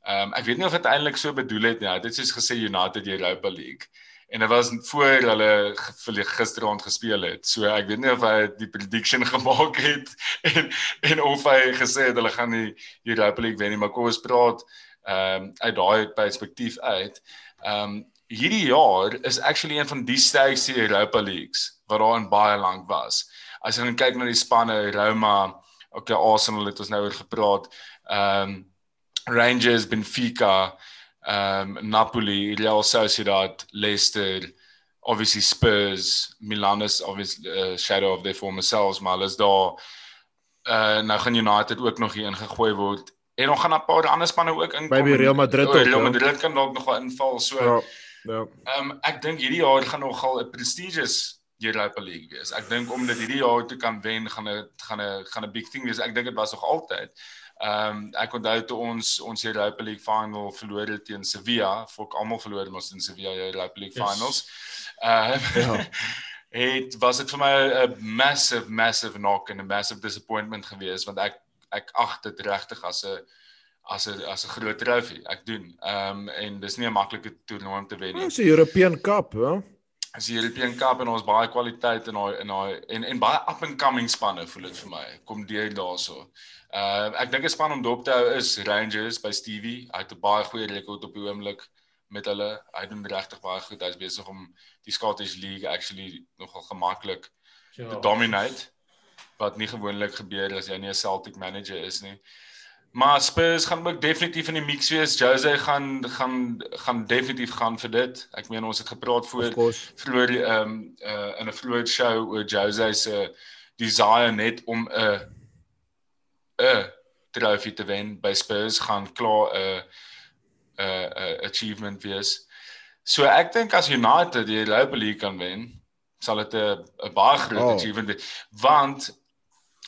Ehm um, ek weet nie of dit eintlik so bedoel het nie. Dit het soos gesê United Europa League. En dit was voor hulle gisteraand gespeel het. So ek weet nie of hy die prediction gemaak het en en of hy gesê het hulle gaan die Europa League wen nie, maar kom ons praat ehm um, uit daai perspektief uit. Ehm um, hierdie jaar is actually een van die sterkste Europa Leagues wat daar in baie lank was. As jy kyk na die spanne Roma, okay Arsenal het ons nou oor gepraat. Ehm um, Rangers, Benfica, ehm um, Napoli, Real Sociedad, Leicester, obviously Spurs, Milan is obviously uh, shadow of their former selves, maar hulle is daar uh nou gaan United ook nog hier ingegooi word. En nog gaan 'n paar ander spanne ook inkom. By Real Madrid ook. Real ja. Madrid kan dalk nog wel inval. So ja. Ja. Ehm um, ek dink hierdie jaar gaan nogal 'n prestigious Europa League wees. Ek dink om dit hierdie jaar te kan wen gaan 'n gaan 'n gaan 'n big thing wees. Ek dink dit was nog altyd. Ehm um, ek onthou toe ons ons Europa League final verloor het teen Sevilla, fok almal verloor ons in Sevilla Europa League yes. finals. Ehm uh, ja. Het was dit vir my 'n massive massive knock and a massive disappointment geweest want ek ek ag dit regtig as 'n as 'n as 'n groot trofee. Ek doen. Ehm um, en dis nie 'n maklike toernooi om te wen nie. Dis 'n European Cup, ja. Dis die European Cup en ons baie kwaliteit in daai in daai en en baie up and coming spanne voel dit vir my. Kom deur daarso. Uh ek dink 'n span om dop te hou is Rangers by Stevie. Hy het 'n baie goeie rekord op die oomblik met hulle. Hy doen regtig baie goed. Hy's besig om die Scottish League actually nogal gemaklik ja. te dominate wat nie gewoonlik gebeur as jy nie 'n Celtic manager is nie. Maar Spurs gaan ook definitief in die mix wees. Jose gaan gaan gaan definitief gaan vir dit. Ek meen ons het gepraat voor vroeër ehm um, uh, in 'n vroeër show oor Jose se desire net om 'n 'n trofee te wen by Spurs gaan klaar 'n 'n 'n achievement wees. So ek dink as United die Europa League kan wen, sal dit 'n 'n baie groot oh. achievement wees want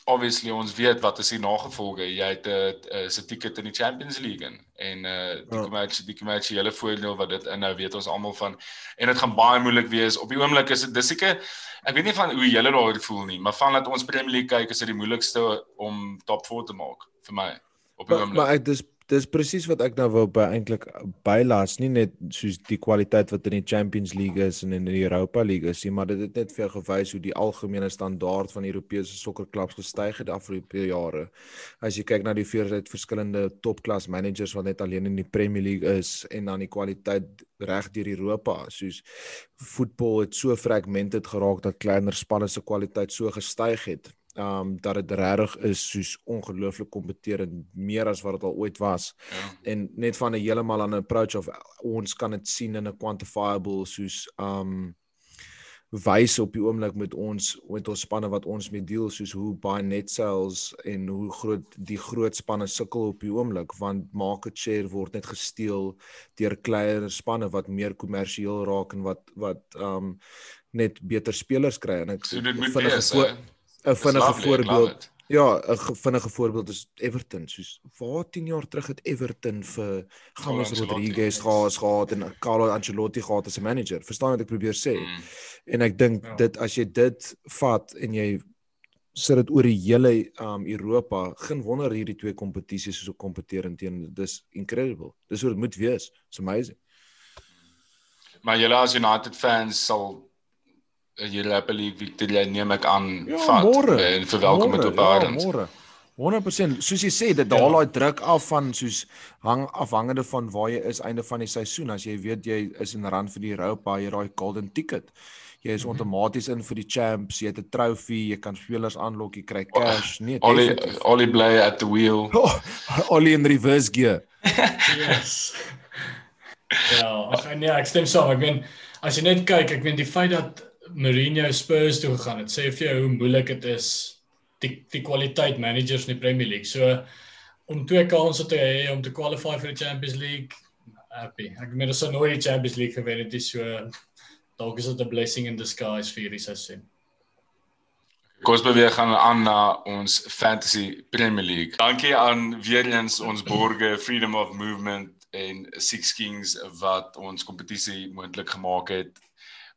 obviously ons weet wat is die nagevolge. Jy het 'n uh, 'n se ticket in die Champions League in, en uh die ja. kommersie die kommersiële voordeel wat dit inhou, weet ons almal van. En dit gaan baie moeilik wees. Op die oomblik is dit dis seker ek weet nie van hoe julle daaroor voel nie, maar van dat ons Premier League kyk is dit die moeilikste om top 4 te maak vir my op die oomblik. Maar, maar ek dis dis presies wat ek nou wou by eintlik bylas nie net soos die kwaliteit wat in die Champions League is en in die Europa League is nie maar dit het net vir jou gewys hoe die algemene standaard van Europese sokkerklubs gestyg het afgelope jare. As jy kyk na die veelheid verskillende topklas managers wat net alleen in die Premier League is en dan die kwaliteit reg deur Europa soos voetbal het so fragmented geraak dat kleiner spanne se kwaliteit so gestyg het um dat dit regtig is soos ongelooflik kompeterend meer as wat dit al ooit was. Ja. En net van 'n heeltemal aan 'n approach of ons kan dit sien in 'n quantifiable soos um wys op die oomblik met ons met ons spanne wat ons mee deel soos hoe baie net sales en hoe groot die groot spanne sukkel op die oomblik want market share word net gesteel deur kleiner spanne wat meer kommersieel raak en wat wat um net beter spelers kry en ek so dit moet wees 'n vinnige voorbeeld. Ja, 'n vinnige voorbeeld is Everton, soos waar 10 jaar terug het Everton vir James Rodriguez gehad, gehad en Carlo Ancelotti gehad as 'n manager. Verstaan wat ek probeer sê? Mm. En ek dink ja. dit as jy dit vat en jy sit dit oor die hele um Europa, geen wonder hierdie twee kompetisies is so kompeterend teen dis incredible. Dis hoe dit moet wees. It's amazing. Maar julle as United fans sal Europa League Victoria neem ek aan ja, vat morgen, en verwelkom dit op Adams. Ja, môre. 100% soos jy sê dit daal ja. daai druk af van soos hang afhangende van waar jy is einde van die seisoen. As jy weet jy is in run vir die Europa jy daai golden ticket. Jy is outomaties in vir die champs jy het 'n trofee jy kan spelers aanlok jy kry cash. Nee Ollie Ollie bly at the wheel. Oh, Ollie in reverse gear. Yes. Ja ag nee ek stem saam. Ek meen as jy net kyk ek meen die feit dat Mourinho Spurs toe gegaan het sê vir jou hoe moeilik dit is die die kwaliteit managers in die Premier League. So om twee kansse te hê om te qualify vir die Champions League, happy. Ek meen ons het nooit die Champions League gewen het, so dalk is dit 'n blessing in disguise vir hierdie seisoen. Kos beweeg gaan aan na ons Fantasy Premier League. Dankie aan weer eens ons borge Freedom of Movement en Six Kings wat ons kompetisie moontlik gemaak het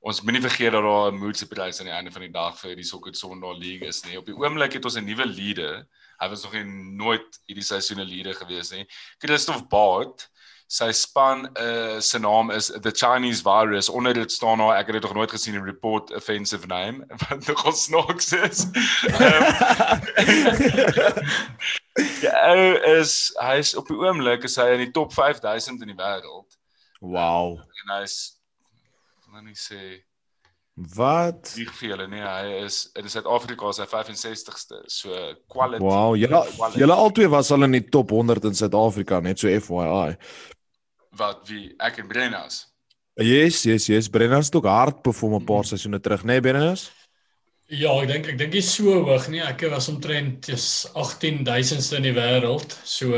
ons moenie vergeet dat daar 'n mood surprise aan die einde van die dag vir die Soccer Sondag League is nie. Op die oomblik het ons 'n nuwe leader. Hy was nog nie nooit hierdie seisoen 'n leader gewees nie. Christoph Baard. Sy span uh se naam is The Chinese Virus. Onder dit staan nou ek het dit nog nooit gesien in report offensive name wat nog ons snoks is. Ja, is hy is op die oomblik is hy in die top 5000 in die wêreld. Wow. En hy's nou nie sê wat nie vir julle nie hy is in Suid-Afrika is hy 65ste so quality Wow julle julle albei was al in die top 100 in Suid-Afrika net so FYI wat wie ek en Brennas Yes yes yes Brennas het ook hard perform 'n paar mm. seisoene terug nê nee, Brennas Ja, ek dink ek dink dis so hoog nie. Ek was omtrent dis 18000ste in die wêreld. So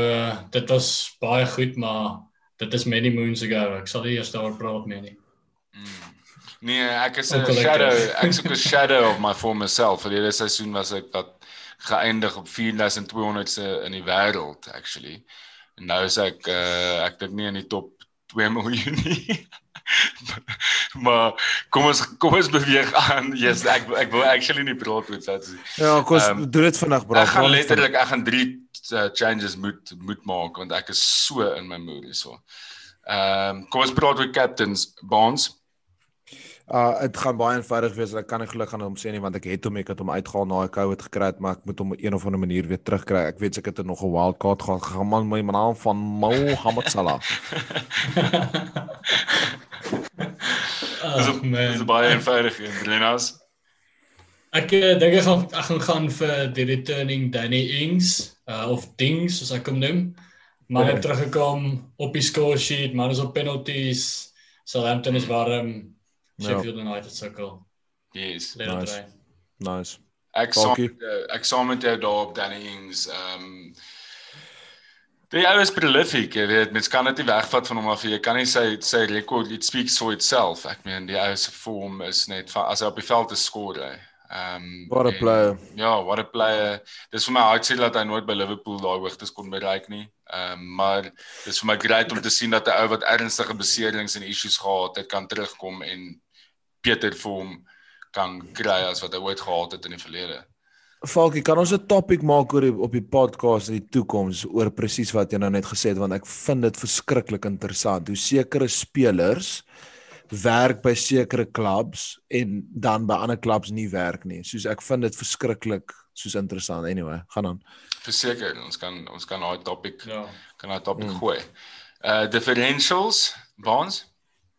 dit was baie goed, maar dit is many moons ago. Ek sal nie eers daaroor praat nie. nie. Mm. Nee, ek is 'n shadow, ek is 'n shadow of my former self. Vir hierdie seisoen was ek wat geëindig op 4200ste in die wêreld actually. En nou is ek uh ek dink nie in die top 2 miljoen nie. maar kom ons kom ons beweeg aan. Yes, ek ek wil actually nie praat met dat. Ja, kos um, doen dit vinnig bra. Ek gaan letterlik ek gaan 3 uh, changes moet moet maak want ek is so in my mood hierso. Ehm um, kom ons praat oor captains bonds. Uh dit gaan baie eenvoudig wees. Ek kan nie glo gaan hom sê nie want ek het hom ek het hom uitgehaal na hy COVID gekry het, maar ek moet hom op een of ander manier weer terugkry. Ek weet ek het nog 'n wild card gehad. Gaan man my naam van Mohammed Salah. Dis oh, baie eenvoudig in Brenas. Ek uh, dink ek gaan ek gaan gaan vir die returning Danny Ings uh, of Dings soos ek hom noem. Maar hy het teruggekom op die score sheet, maar is op penalties. Southampton is warm. Sheffield ja. United sukkel. Yes. Nice. nice. Ek saam ek saam met jou daar op Danny Ings. Ehm um, Die ou is prolific, jy weet, mens kan dit nie wegvat van hom af nie. Jy kan nie sy sy rekord it speaks for itself. Ek meen die ou se vorm is net van as hy op die veld is skoor. Ehm um, what a player. En, ja, what a player. Dis vir my hartseer dat hy nooit by Liverpool daai hoogtes kon bereik nie. Ehm um, maar dis vir my great om te sien dat 'n ou wat ernstige beserings en issues gehad het, kan terugkom en beter vir hom kan kry as wat hy ooit gehad het in die verlede. Falkie, kan ons 'n topik maak oor die, op die podcast in die toekoms oor presies wat jy nou net gesê het want ek vind dit verskriklik interessant hoe sekere spelers werk by sekere klubs en dan by ander klubs nie werk nie. Soos ek vind dit verskriklik soos interessant. Anyway, gaan aan. Verseker, ons kan ons kan daai topik ja. kan daai topik mm. gooi. Uh differentials, bonds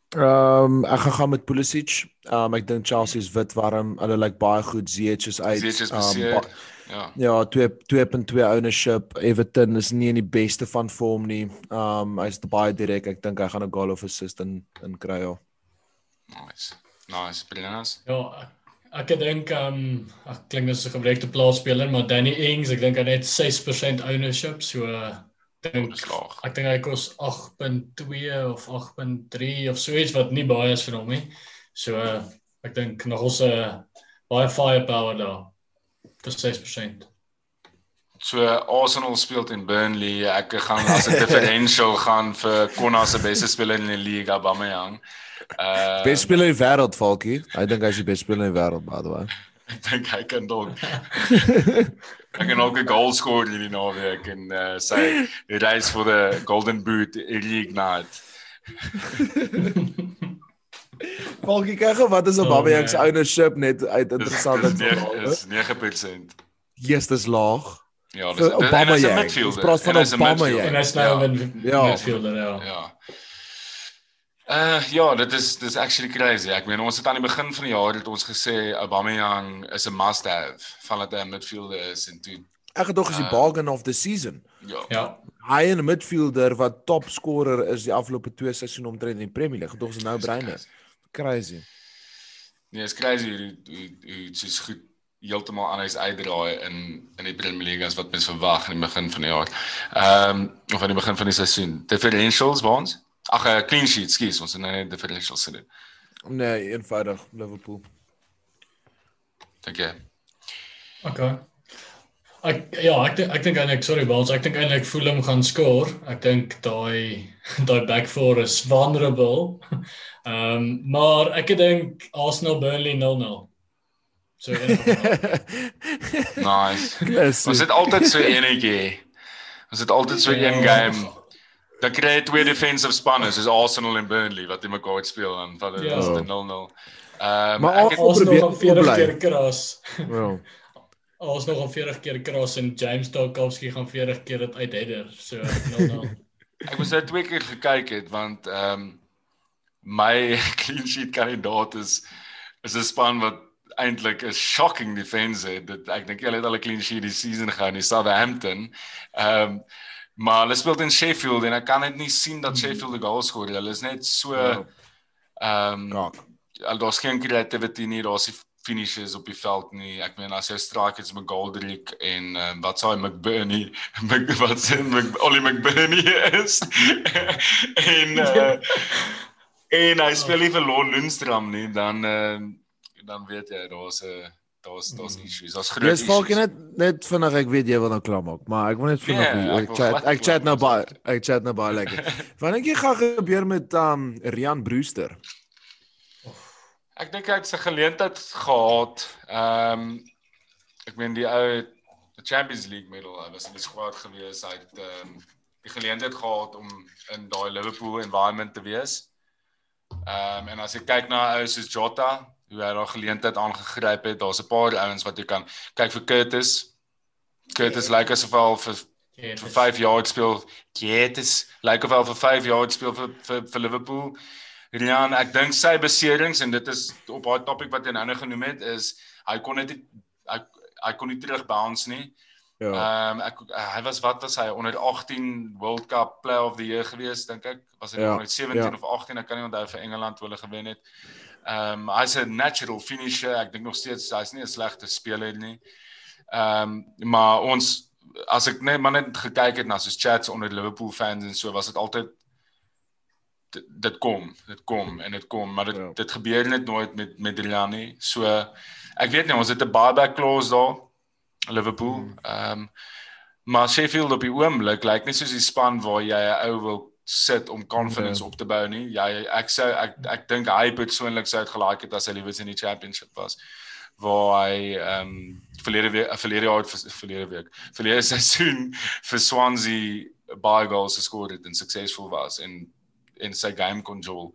Ehm um, ek gaan gaan met Pulisic. Ehm um, ek dink Chelsea is wit warm. Hulle lyk like baie goed. Ziyech is uit. Ziyech is um, ja. Ja, 2.2 ownership. Everton is nie in die beste van vorm nie. Ehm um, hy's baie direk. Ek dink hy gaan 'n goal of assist in in kry. Ja. Nice. Nice. Brilliant. Ja, ek dink ehm um, ek klink as 'n gebrekte plaasspeler, maar Danny Ings, ek dink hy het 6% ownership, so uh, dink ek dink hy kos 8.2 of 8.3 of so iets wat nie baie is vir hom nie. So uh, ek dink nog ons 'n uh, baie firepower daar vir 6%. So Arsenal speel teen Burnley. Ek gaan as 'n differential gaan vir Konna se beste speler in die liga, Aubameyang. Uh Beste speler in die wêreld, Falkie. I think hy is die beste speler in die wêreld, by the way. Ek dink hy kan dalk Ek kan ook 'n goal score hierdie naweek en uh, sy reis vir die Golden Boot reignite. Falkie kyk wat is op Bobby Young se ownership net uit interessant is, is, is 9%. Yes, dis laag. Ja, dis Obama is 'n midfielder. Praat van Obama. En hy's nou 'n ja. midfielder, ja. Ja. Uh ja, dit is dis actually crazy. Ek meen ons het aan die begin van die jaar het ons gesê Aubameyang is 'n must have van dat hy 'n midfielder is en toe Ek het dog as die uh, bargain of the season. Ja. Ja. Hy en 'n midfielder wat top scorer is die afgelope 2 seisoene omtrent in die Premier League. Dog is nou breine. Crazy. Nee, is crazy hoe hoe dit is goed heeltemal hy's uitdraai in in die Premier League as wat mens verwag in die begin van die jaar. Ehm um, of aan die begin van die seisoen. Differentials by ons? Ag, 'n uh, clean sheet, skus, ons het nou net differentials gedoen. Nee, eenvoudig Liverpool. Dankie. Okay. Ek ja, ek dink ek dink eintlik sorry Baals, ek dink eintlik Fulham gaan skoor. Ek dink daai daai back four is vulnerable. Ehm um, maar ek dink Arsenal Burnley 0-0. So nice. Ons het altyd so enetjie. Ons het altyd so een game. Dan kry jy twee defensive spanne soos Arsenal en Burnley wat in mekaar speel en van dit is 0-0. Ehm maar ek het probeer om 40 keer kras. Ja. Ons nog om 40 keer kras en James Tarkowski gaan 40 keer dit uit header. So 0-0. ek moes net twee keer gekyk het want ehm um, my clean sheet kandidaat is is 'n span wat eintlik 'n shocking defense het. Dit ek dink hulle het al 'n clean sheet die season gehou in Southampton. Ehm um, maar hulle speel in Sheffield en ek kan net nie sien dat Sheffield die goals skoor. Hulle is net so ja. ehm um, al daar's geen creativity nie, daar's nie finishes op die veld nie. Ek meen as jy strike is met Goldrick en um, wat sou hy McBurney wat sê Mc Ollie McBurney is. en uh, en hy speel nie vir Lon Lundstram nie, dan uh, dan weet jy daar's 'n daar's daar's mm. issues. Daar's groot issues. Dis volk net net vinnig ek weet jy wil nou klaar maak, maar ek wil net vinnig yeah, ek, ek chat ek chat nou baie ek chat nou baie lekker. Wat dink jy gaan gebeur met um Rian Brewster? Ek dink hy het sy geleentheid gehad. Ehm um, ek meen die ou die Champions League medal, hy was in die squad gewees. Hy het ehm um, die geleentheid gehad om in daai Liverpool environment te wees. Ehm um, en as jy kyk na ou soos Jota, hoe hy daai geleentheid aangegryp het. Daar's 'n paar ouens wat jy kan kyk vir Curtis. Curtis yeah. lyk asof hy al vir yeah, vir 5 jaar speel. Curtis lyk of hy al vir 5 jaar speel vir vir, vir Liverpool. Rian, ek dink sy beserings en dit is op daai topik wat jy nou genoem het is hy kon net hy hy kon nie terug bounce nie. Ja. Ehm um, ek hy was wat was hy onder 18 World Cup Player of the Year gewees dink ek was hy ja. onder 17 ja. of 18 ek kan nie onthou vir Engeland hoe hulle gewen het. Ehm um, hy's 'n natural finisher. Ek dink nog steeds hy's nie 'n slegte speler nie. Ehm um, maar ons as ek net maar net gekyk het na soos chats onder Liverpool fans en so was dit altyd dit kom, dit kom en dit kom, maar dit ja. dit gebeur net nooit met met Riani. So ek weet nie, ons het 'n buyback clause daar Liverpool. Hmm. Ehm um, maar Sheffield op die oomblik lyk net soos die span waar jy 'n ou wil sit om confidence yeah. op te bou nie. Ja, ek sou ek ek dink hy persoonlik sou dit gelaik het as hy liewer in die championship was waar hy ehm um, verlede week verlede jaar verlede week verlede seisoen vir Swansea baie goals geskor het en suksesvol was en en sy game control.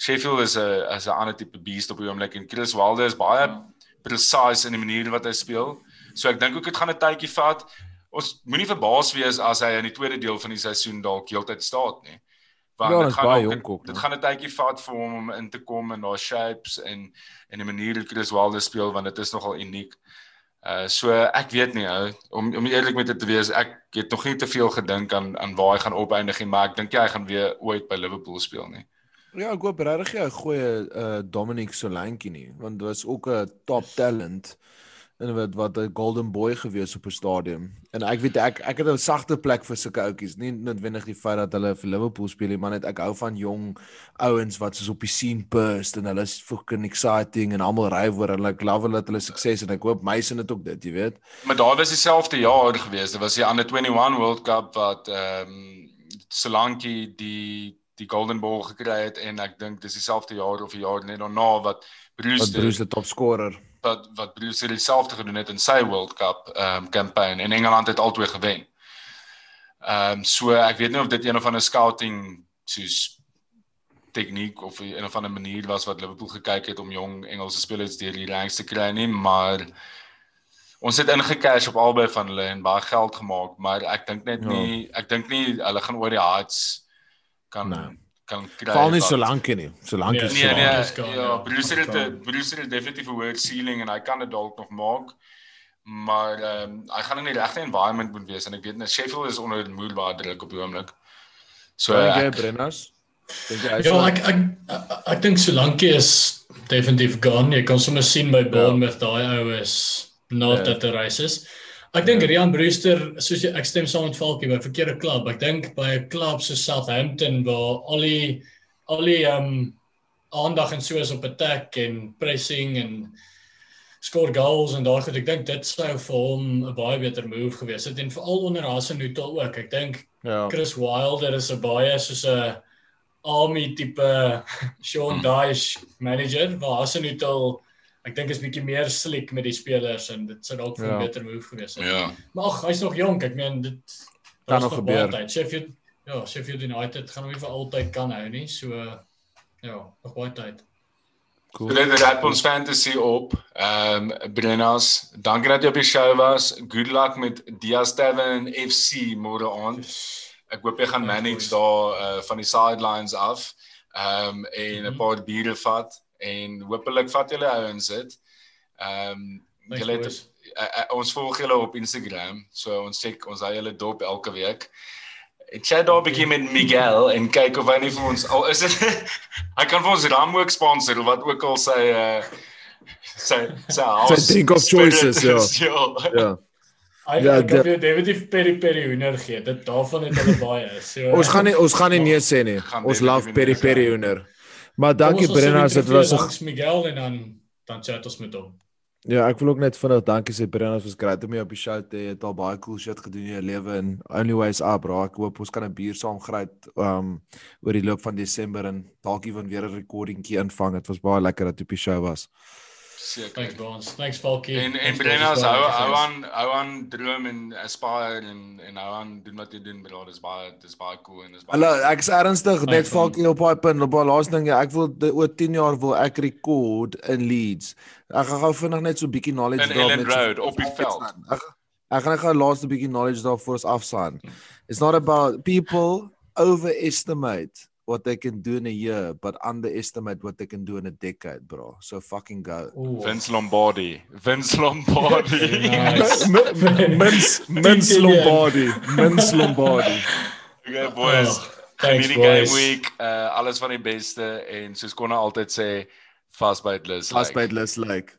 Sheffield is 'n as 'n ander tipe beast op die oomblik en Chris Wilder is baie precise in die manier wat hy speel. So ek dink ook dit gaan 'n tydjie vat ons moenie verbaas wees as hy in die tweede deel van die seisoen dalk heeltyd staan nie. Want ja, dit gaan baie jonk ook. Dit gaan 'n tydjie vat vir hom om in te kom in daai shapes en en die manier hoe Chris Wilder speel want dit is nogal uniek. Uh so ek weet nie ou om om eerlik met dit te wees ek het nog nie te veel gedink aan aan waar hy gaan opeindig nie maar ek dink hy gaan weer ooit by Liverpool speel nie. Ja, ek hoop regtig jy 'n goeie uh Dominic Solanke nie want dit was ook 'n top talent. Uh en wat wat 'n golden boy gewees op 'n stadium. En ek weet ek ek het 'n sagte plek vir sulke ouetjies, nie noodwendig die feit dat hulle vir Liverpool speel nie, maar net ek hou van jong ouens wat soos op die scene burst en hulle is fucking exciting en almal ry oor hulle. Ek love hulle hulle sukses en ek hoop meise het ook dit, jy weet. Maar daar was dieselfde jaar gewees. Dit was die ander 21 World Cup wat ehm um, Solanke die die golden ball gekry het en ek dink dis dieselfde jaar of 'n jaar net daarna wat Bruce Bruce die topscorer wat wat Bruce dieselfde gedoen het in sy World Cup ehm um, campaign en Engeland het albei gewen. Ehm um, so ek weet nie of dit een of ander scouting soos tegniek of een of ander manier was wat Liverpool gekyk het om jong Engelse spelers deur die ranks te kry nie, maar ons het ingecash op albei van hulle en baie geld gemaak, maar ek dink net ja. nie ek dink nie hulle gaan oor die Hearts kan nee. Kan kry. Val nie so lank nie. So lank nee, is nee, nee, nee, ja, Bruce het Bruce het definitief 'n hoë ceiling en hy kan dit dalk nog maak. Maar ehm um, hy gaan in die regte environment moet wees en ek weet net Sheffield is onder moeil baie druk op die oomblik. So ek Brenners Ja, ek ek ek, ek dink Solanke is definitief gone. Jy kan sommer sien by Bournemouth ja. daai ou is not yeah. at the races. Ek dink. Rian Brewster, soos ek stem saam met Falkie by verkeerde klub. Ek dink by 'n klub so Southampton waar al die al die um aandag en so is op attack en pressing en score goals en daai goed. Ek dink dit sou vir hom 'n baie beter move gewees het en veral onder Hasenhutel ook. Ek dink ja. Chris Wilder is 'n baie soos 'n army tipe Sean. Dyche manager waar Hasenhutel ek dink is bietjie meer slick met die spelers en dit sou dalk 'n ja. beter move gewees het. Ja. Maar ag, hy's nog jonk. Ek meen dit kan nog gebeur. Sheffield ja, Sheffield United gaan hom nie vir altyd kan hou nie. So ja, nog baie tyd. Cool. Dit het ons fantasy op. Ehm um, Brennas, dankie dat jy op die show was. Good luck met Diaz Tavern FC môre aand. Ek hoop jy gaan manage daar uh, van die sidelines af. Ehm um, en 'n mm -hmm. paar biere vat en hopelik vat julle ouens dit. Ehm um, julle het uh, uh, ons volg julle op Instagram, so ons check ons hou julle dop elke week. Ek chat daar bietjie met Miguel en kyk of hy nie vir ons al is dit hy kan vir ons ram ook sponsor of wat ook al sy uh sy sy sy think of choices ja. Ja. Ja, ek het David Perry Perry hoender gee. Dit daarvan het hulle baie. So Ons gaan nie ons gaan nie nee sê nie. Ons love Perry Perry hoender. Maar dankie Brenna, dit was 'n Miguel en dan dan chat ons met hom. Ja, ek wil ook net vinnig dankie sê Brenna, was great om jou op die show te hê. Jy het al baie cool shit gedoen in jou lewe en only ways up, bro. Ek hoop ons kan 'n bier saam gryt um oor die loop van Desember en dalk ewen weer 'n recordingkie invang. Dit was baie lekker dat jy op die show was. Seker. Thanks Bons. Thanks Falkie. En en Brenna se hou hou aan hou aan droom en aspire en en hou aan doen wat jy doen, bro. Dis baie dis baie cool en dis baie Hallo, ek is ernstig net Falkie op daai punt. Op daai laaste ding, ek wil oor 10 jaar wil ek rekord in Leeds. Ek gaan gou vinnig net so 'n bietjie knowledge daar met road op die veld. Ek ek gaan gou laaste bietjie knowledge daar voor ons afsaan. It's not about people overestimate what they can do in a year but underestimate what they can do in a decade bro. So fucking go. Ooh. Vince Lombardi. Vince Lombardi. Vince Vince Lombardi. Vince Lombardi. Okay boys. Oh, thanks boys game week. Uh, alles van die beste. En soos Konna altyd sê fast by lus fast by lus like